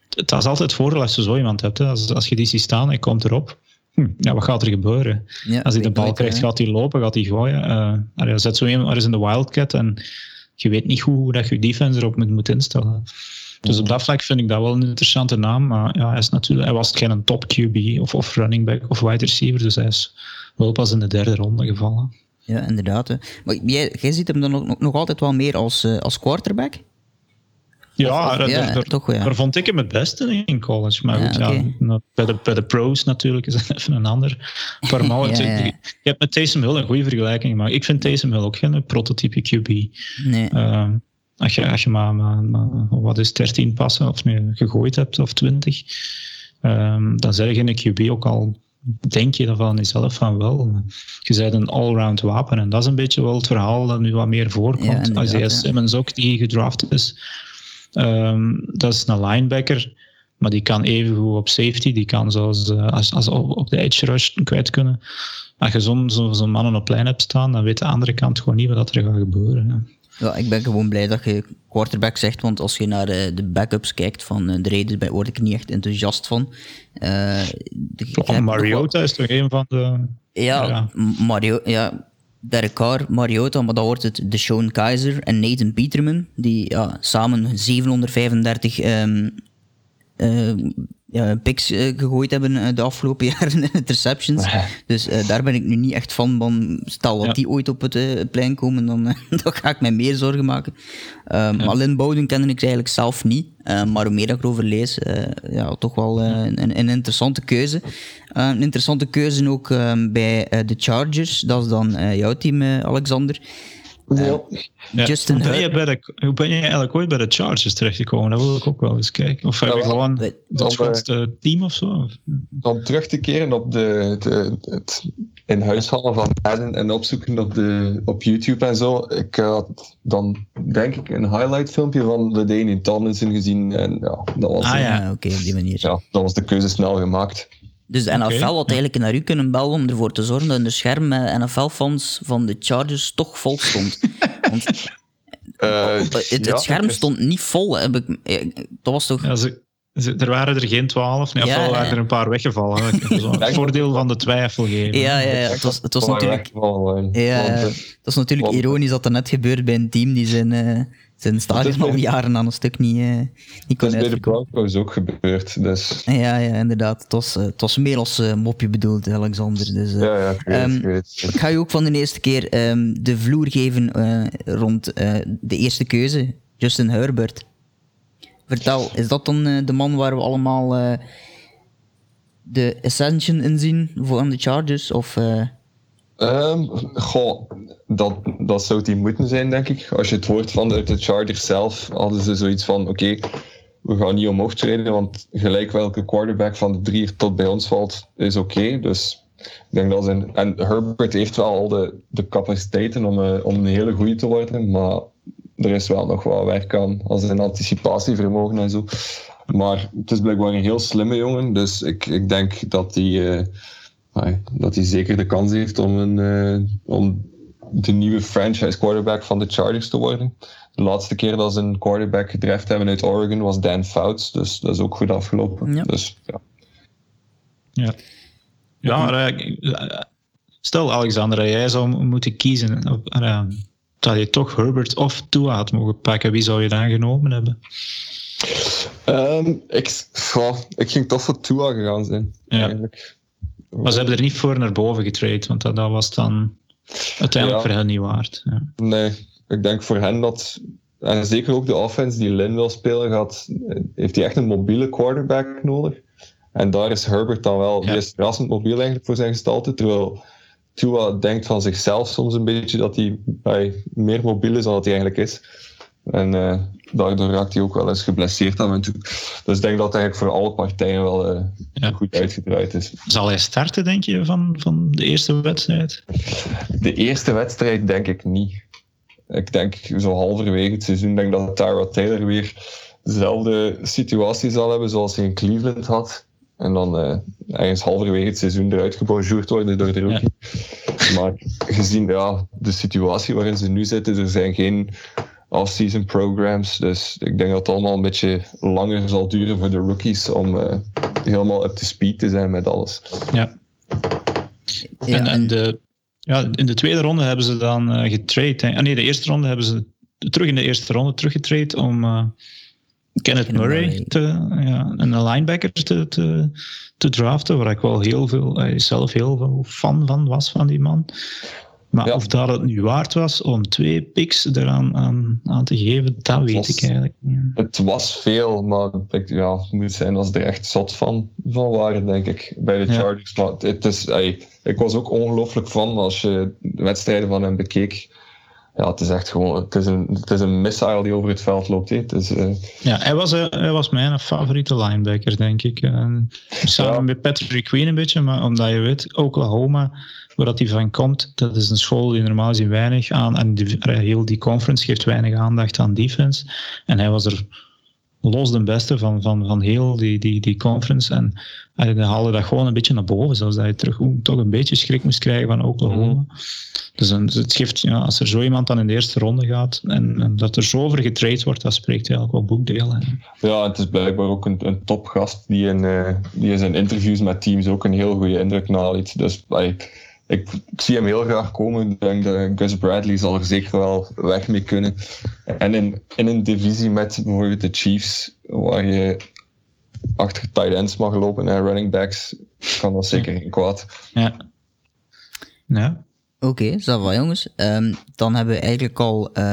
het is altijd het voordeel als je zo iemand hebt. Hè. Als, als je die ziet staan en hij komt erop. Hm, ja, wat gaat er gebeuren? ja, Als hij de bal krijgt, gaat hij lopen, gaat hij gooien. Uh, hij zet zo iemand er is in de wildcat en je weet niet goed hoe dat je defense erop moet, moet instellen. Dus op dat vlak vind ik dat wel een interessante naam. Maar ja, hij, is natuurlijk, hij was geen top QB of, of running back of wide receiver. Dus hij is wel pas in de derde ronde gevallen. Ja, inderdaad. hè. Maar jij, jij ziet hem dan nog, nog, nog altijd wel meer als, eh, als quarterback? Ja, Of- daar, ja, daar- daar- toch wel, ja. daar vond ik hem het beste in college. Maar Ja, goed, ja, bij, de, bij de pros natuurlijk is dat even een ander formaat. Ja. Je hebt met Taysom Hill een goede vergelijking, maar ik vind Taysom Hill ook geen prototype QB. Nee. Ehm, als je, als je maar, maar, maar, wat is 13 passen of nu gegooid hebt of 20, ehm, dan zeg je in een QB ook al, denk je dan van jezelf van wel. Je bent een allround wapen en dat is een beetje wel het verhaal dat nu wat meer Ja, voorkomt. inderdaad, Isaiah ja. Simmons ook, die gedraft is. Ehm, dat is een linebacker, maar die kan even goed op safety, die kan zoals eh, als, als op op de edge rush kwijt kunnen. Als je zo'n zo, zo'n mannen op lijn hebt staan, dan weet de andere kant gewoon niet wat er gaat gebeuren. hè. Ja, ik ben gewoon blij dat je quarterback zegt, want als je naar eh, de backups kijkt van eh, de Raiders, daar word ik niet echt enthousiast van. De- Oh, wel- Mariota is toch een van de. Ja, Mario, ja, Derek Carr, Mariota, maar dan wordt het Deshaun Kaiser en Nathan Peterman, die ja, samen 735 ehm, eh, ja, picks eh, gegooid hebben eh, de afgelopen jaren in interceptions. Dus eh, daar ben ik nu niet echt van. van stel dat Ja. die ooit op het plein komen, dan, dan ga ik mij meer zorgen maken. Maar Lynn Bowden kende ik eigenlijk zelf niet. Maar hoe meer ik erover lees, ja, toch wel een, een interessante keuze. Een interessante keuze ook eh, bij de Chargers. Dat is dan jouw team, Alexander. Ja. Ja, Justin hoe, ben je bij de, hoe ben je eigenlijk ooit bij de Chargers terechtgekomen? Dat wil ik ook wel eens kijken. Of heb je gewoon het grootste team of zo? Dan terug te keren op de, de, het in huis halen van Madden en opzoeken op, de, op YouTube en zo. Ik had dan denk ik een highlight filmpje van de Dane Tomlinson gezien en ja, dat was, Ah, ja. Ja, oké, op die manier. ja, dat was de keuze snel gemaakt. Dus de NFL had eigenlijk naar u kunnen bellen om ervoor te zorgen dat de scherm met NFL-fans van de Chargers toch vol stond. Want Eh, het, het ja, scherm stond niet vol. Heb ik, eh, dat was toch... Ja, ze, ze- er waren er geen twaalf. Ja. waren er een paar weggevallen. Het voordeel van de twijfel geven. Ja, ja, ja. Het was, het was natuurlijk... Ja, eh, Het was natuurlijk ironisch dat dat net gebeurt bij een team die zijn, eh, zijn stadion al jaren aan een stuk niet, eh, niet Dat kon is bij de. Broncos ook gebeurd. Dus Ja, ja, inderdaad. Het was, eh, het was meer als eh, mopje bedoeld, Alexander. Dus, ja, ja, ik weet, Ehm, ik weet. Ik ga je ook van de eerste keer ehm, de vloer geven rond de eerste keuze, Justin Herbert. Vertel, is dat dan de man waar we allemaal de Ascension in zien voor aan de Chargers? Of, Ehm, goh, dat, dat zou niet moeten zijn, denk ik. Als je het hoort van de, Chargers zelf, hadden ze zoiets van: oké, we gaan niet omhoog treden, want gelijk welke quarterback van de drie tot bij ons valt, is oké. Dus ik denk dat zijn. En Herbert heeft wel al de, de capaciteiten om, eh, om een hele goede te worden, maar er is wel nog wat werk aan, als een anticipatievermogen en zo. Maar het is blijkbaar een heel slimme jongen, dus ik, ik denk dat hij. eh, dat hij zeker de kans heeft om, een, eh, om de nieuwe franchise quarterback van de Chargers te worden. De laatste keer dat ze een quarterback gedraft hebben uit Oregon was Dan Fouts, dus dat is ook goed afgelopen. Ja. Dus, ja. Ja, ja maar, eh, stel Alexander, dat jij zou moeten kiezen, op- eh, dat je toch Herbert of Tua had mogen pakken, wie zou je dan genomen hebben? Ehm, ik, goh, ik ging toch voor Tua gegaan zijn. Ja. Eigenlijk. Maar ze hebben er niet voor naar boven getraind, want dat, dat was dan uiteindelijk Ja. voor hen niet waard. Ja. Nee, ik denk voor hen dat. En zeker ook de offense die Lin wil spelen, gaat, heeft hij echt een mobiele quarterback nodig. En daar is Herbert dan wel, Ja. die is mobiel eigenlijk voor zijn gestalte. Terwijl Tua denkt van zichzelf soms een beetje dat hij hij meer mobiel is dan dat hij eigenlijk is. En eh, daardoor raakt hij ook wel eens geblesseerd af en toe. Dus ik denk dat het eigenlijk voor alle partijen wel eh, Ja. goed uitgedraaid is. Zal hij starten, denk je, van, van de eerste wedstrijd? De eerste wedstrijd denk ik niet. Ik denk zo halverwege het seizoen denk dat Tyra Taylor weer dezelfde situatie zal hebben zoals hij in Cleveland had. En dan eh, ergens halverwege het seizoen eruit gebonjourd worden door de rookie. Maar gezien ja, de situatie waarin ze nu zitten, er zijn geen off-season programs. Dus ik denk dat het allemaal een beetje langer zal duren voor de rookies om eh, helemaal up to speed te zijn met alles. Ja. Ja, en, en en- de, ja, in de tweede ronde hebben ze dan eh getrade. hè. Ah, nee, de eerste ronde hebben ze terug in de eerste ronde teruggetrade om eh, Kenneth Murray. Te, ja, een linebacker te, te, te draften, waar ik wel heel veel, eh, zelf heel veel fan van was van die man. Maar Ja. of dat het nu waard was om twee picks eraan aan, aan te geven, dat weet was- ik eigenlijk niet. Het was veel, maar ik, ja, het moet zijn als er echt zot van, van waren, denk ik, bij de Ja. Chargers. Maar het is, ey, ik was ook ongelooflijk van als je de wedstrijden van hem bekeek. Ja, het is echt gewoon, het is een, het is een missile die over het veld loopt. hè. Het is, eh, Ja, hij was, eh, hij was mijn favoriete linebacker, denk ik. En samen Ja. met Patrick Queen een beetje, maar omdat je weet, Oklahoma, waar dat hij van komt, dat is een school die normaal gezien weinig aan, en die, heel die conference geeft weinig aandacht aan defense. En hij was er los de beste van, van, van heel die, die, die conference. En hij haalde dat gewoon een beetje naar boven, zoals dat je terug toch een beetje schrik moest krijgen van Oklahoma. Mhm. Dus een, het geeft, ja, als er zo iemand dan in de eerste ronde gaat en, en dat er zo over getraind wordt, dat spreekt eigenlijk wel boekdelen. ja, het is blijkbaar ook een, een topgast die in, eh, die in zijn interviews met teams ook een heel goede indruk naliet. Dus ey, ik, ik zie hem heel graag komen. Ik denk dat Gus Bradley zal er zeker wel weg mee kunnen. En in, in een divisie met bijvoorbeeld de Chiefs, waar je achter tight ends mag lopen en running backs, kan dat zeker geen kwaad. Ja. Ja. Oké, ça va jongens. Ehm, dan hebben we eigenlijk al eh,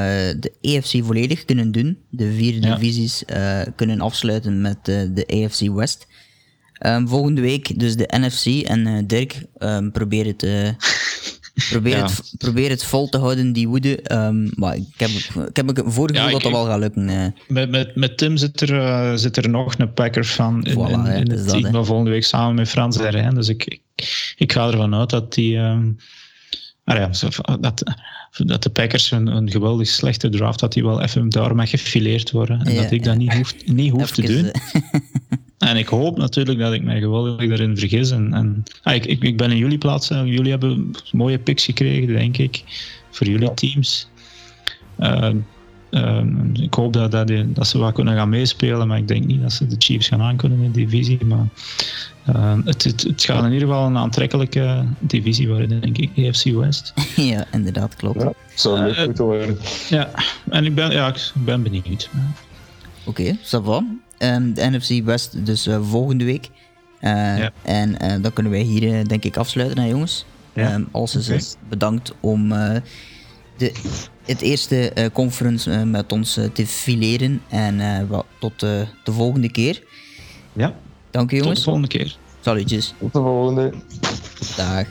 de EFC volledig kunnen doen. De vier Ja. divisies eh, kunnen afsluiten met eh, de AFC West. Ehm, volgende week dus de NFC. En eh, Dirk, ehm, probeer, het, eh, probeer, Ja. het, probeer het vol te houden, die woede. Ehm, maar ik heb, ik heb een voorgevoel Ja, dat dat wel gaat lukken. eh. Met, met, met Tim zit er, zit er nog een Packers van in, Voilà, in, het dat, team. volgende week samen met Frans en Rijn. Dus ik, ik, ik ga ervan uit dat die... ah ja, dat, dat de Packers een, een geweldig slechte draft, dat die wel even daar mag gefileerd worden. En Ja, dat ik dat niet hoef, niet hoef te doen. eh, En ik hoop natuurlijk dat ik mij geweldig daarin vergis. En, en, ah, ik, ik, ik ben in jullie plaats. Jullie hebben mooie picks gekregen, denk ik, voor jullie teams. Ehm, ehm, ik hoop dat, dat, die- dat ze wat kunnen gaan meespelen, maar ik denk niet dat ze de Chiefs gaan aankunnen in de divisie. Maar ehm, het, het, het gaat in ieder geval een aantrekkelijke divisie worden, denk ik, AFC West. ja, inderdaad, klopt. Ja, zou leuk Eh, moeten worden. Ja, en ik ben, ja, ik ben benieuwd. Oké, ça va. Ehm, de NFC West dus eh, volgende week. Eh, Ja. En eh, dan kunnen wij hier denk ik afsluiten, hè, jongens. Ja, Ehm als is bedankt om eh, de, het eerste eh, conference met ons te fileren. En eh, wel, tot de volgende keer. Ja, Dank u tot de jongens. volgende keer. Salutjes. Tot de volgende. Dag.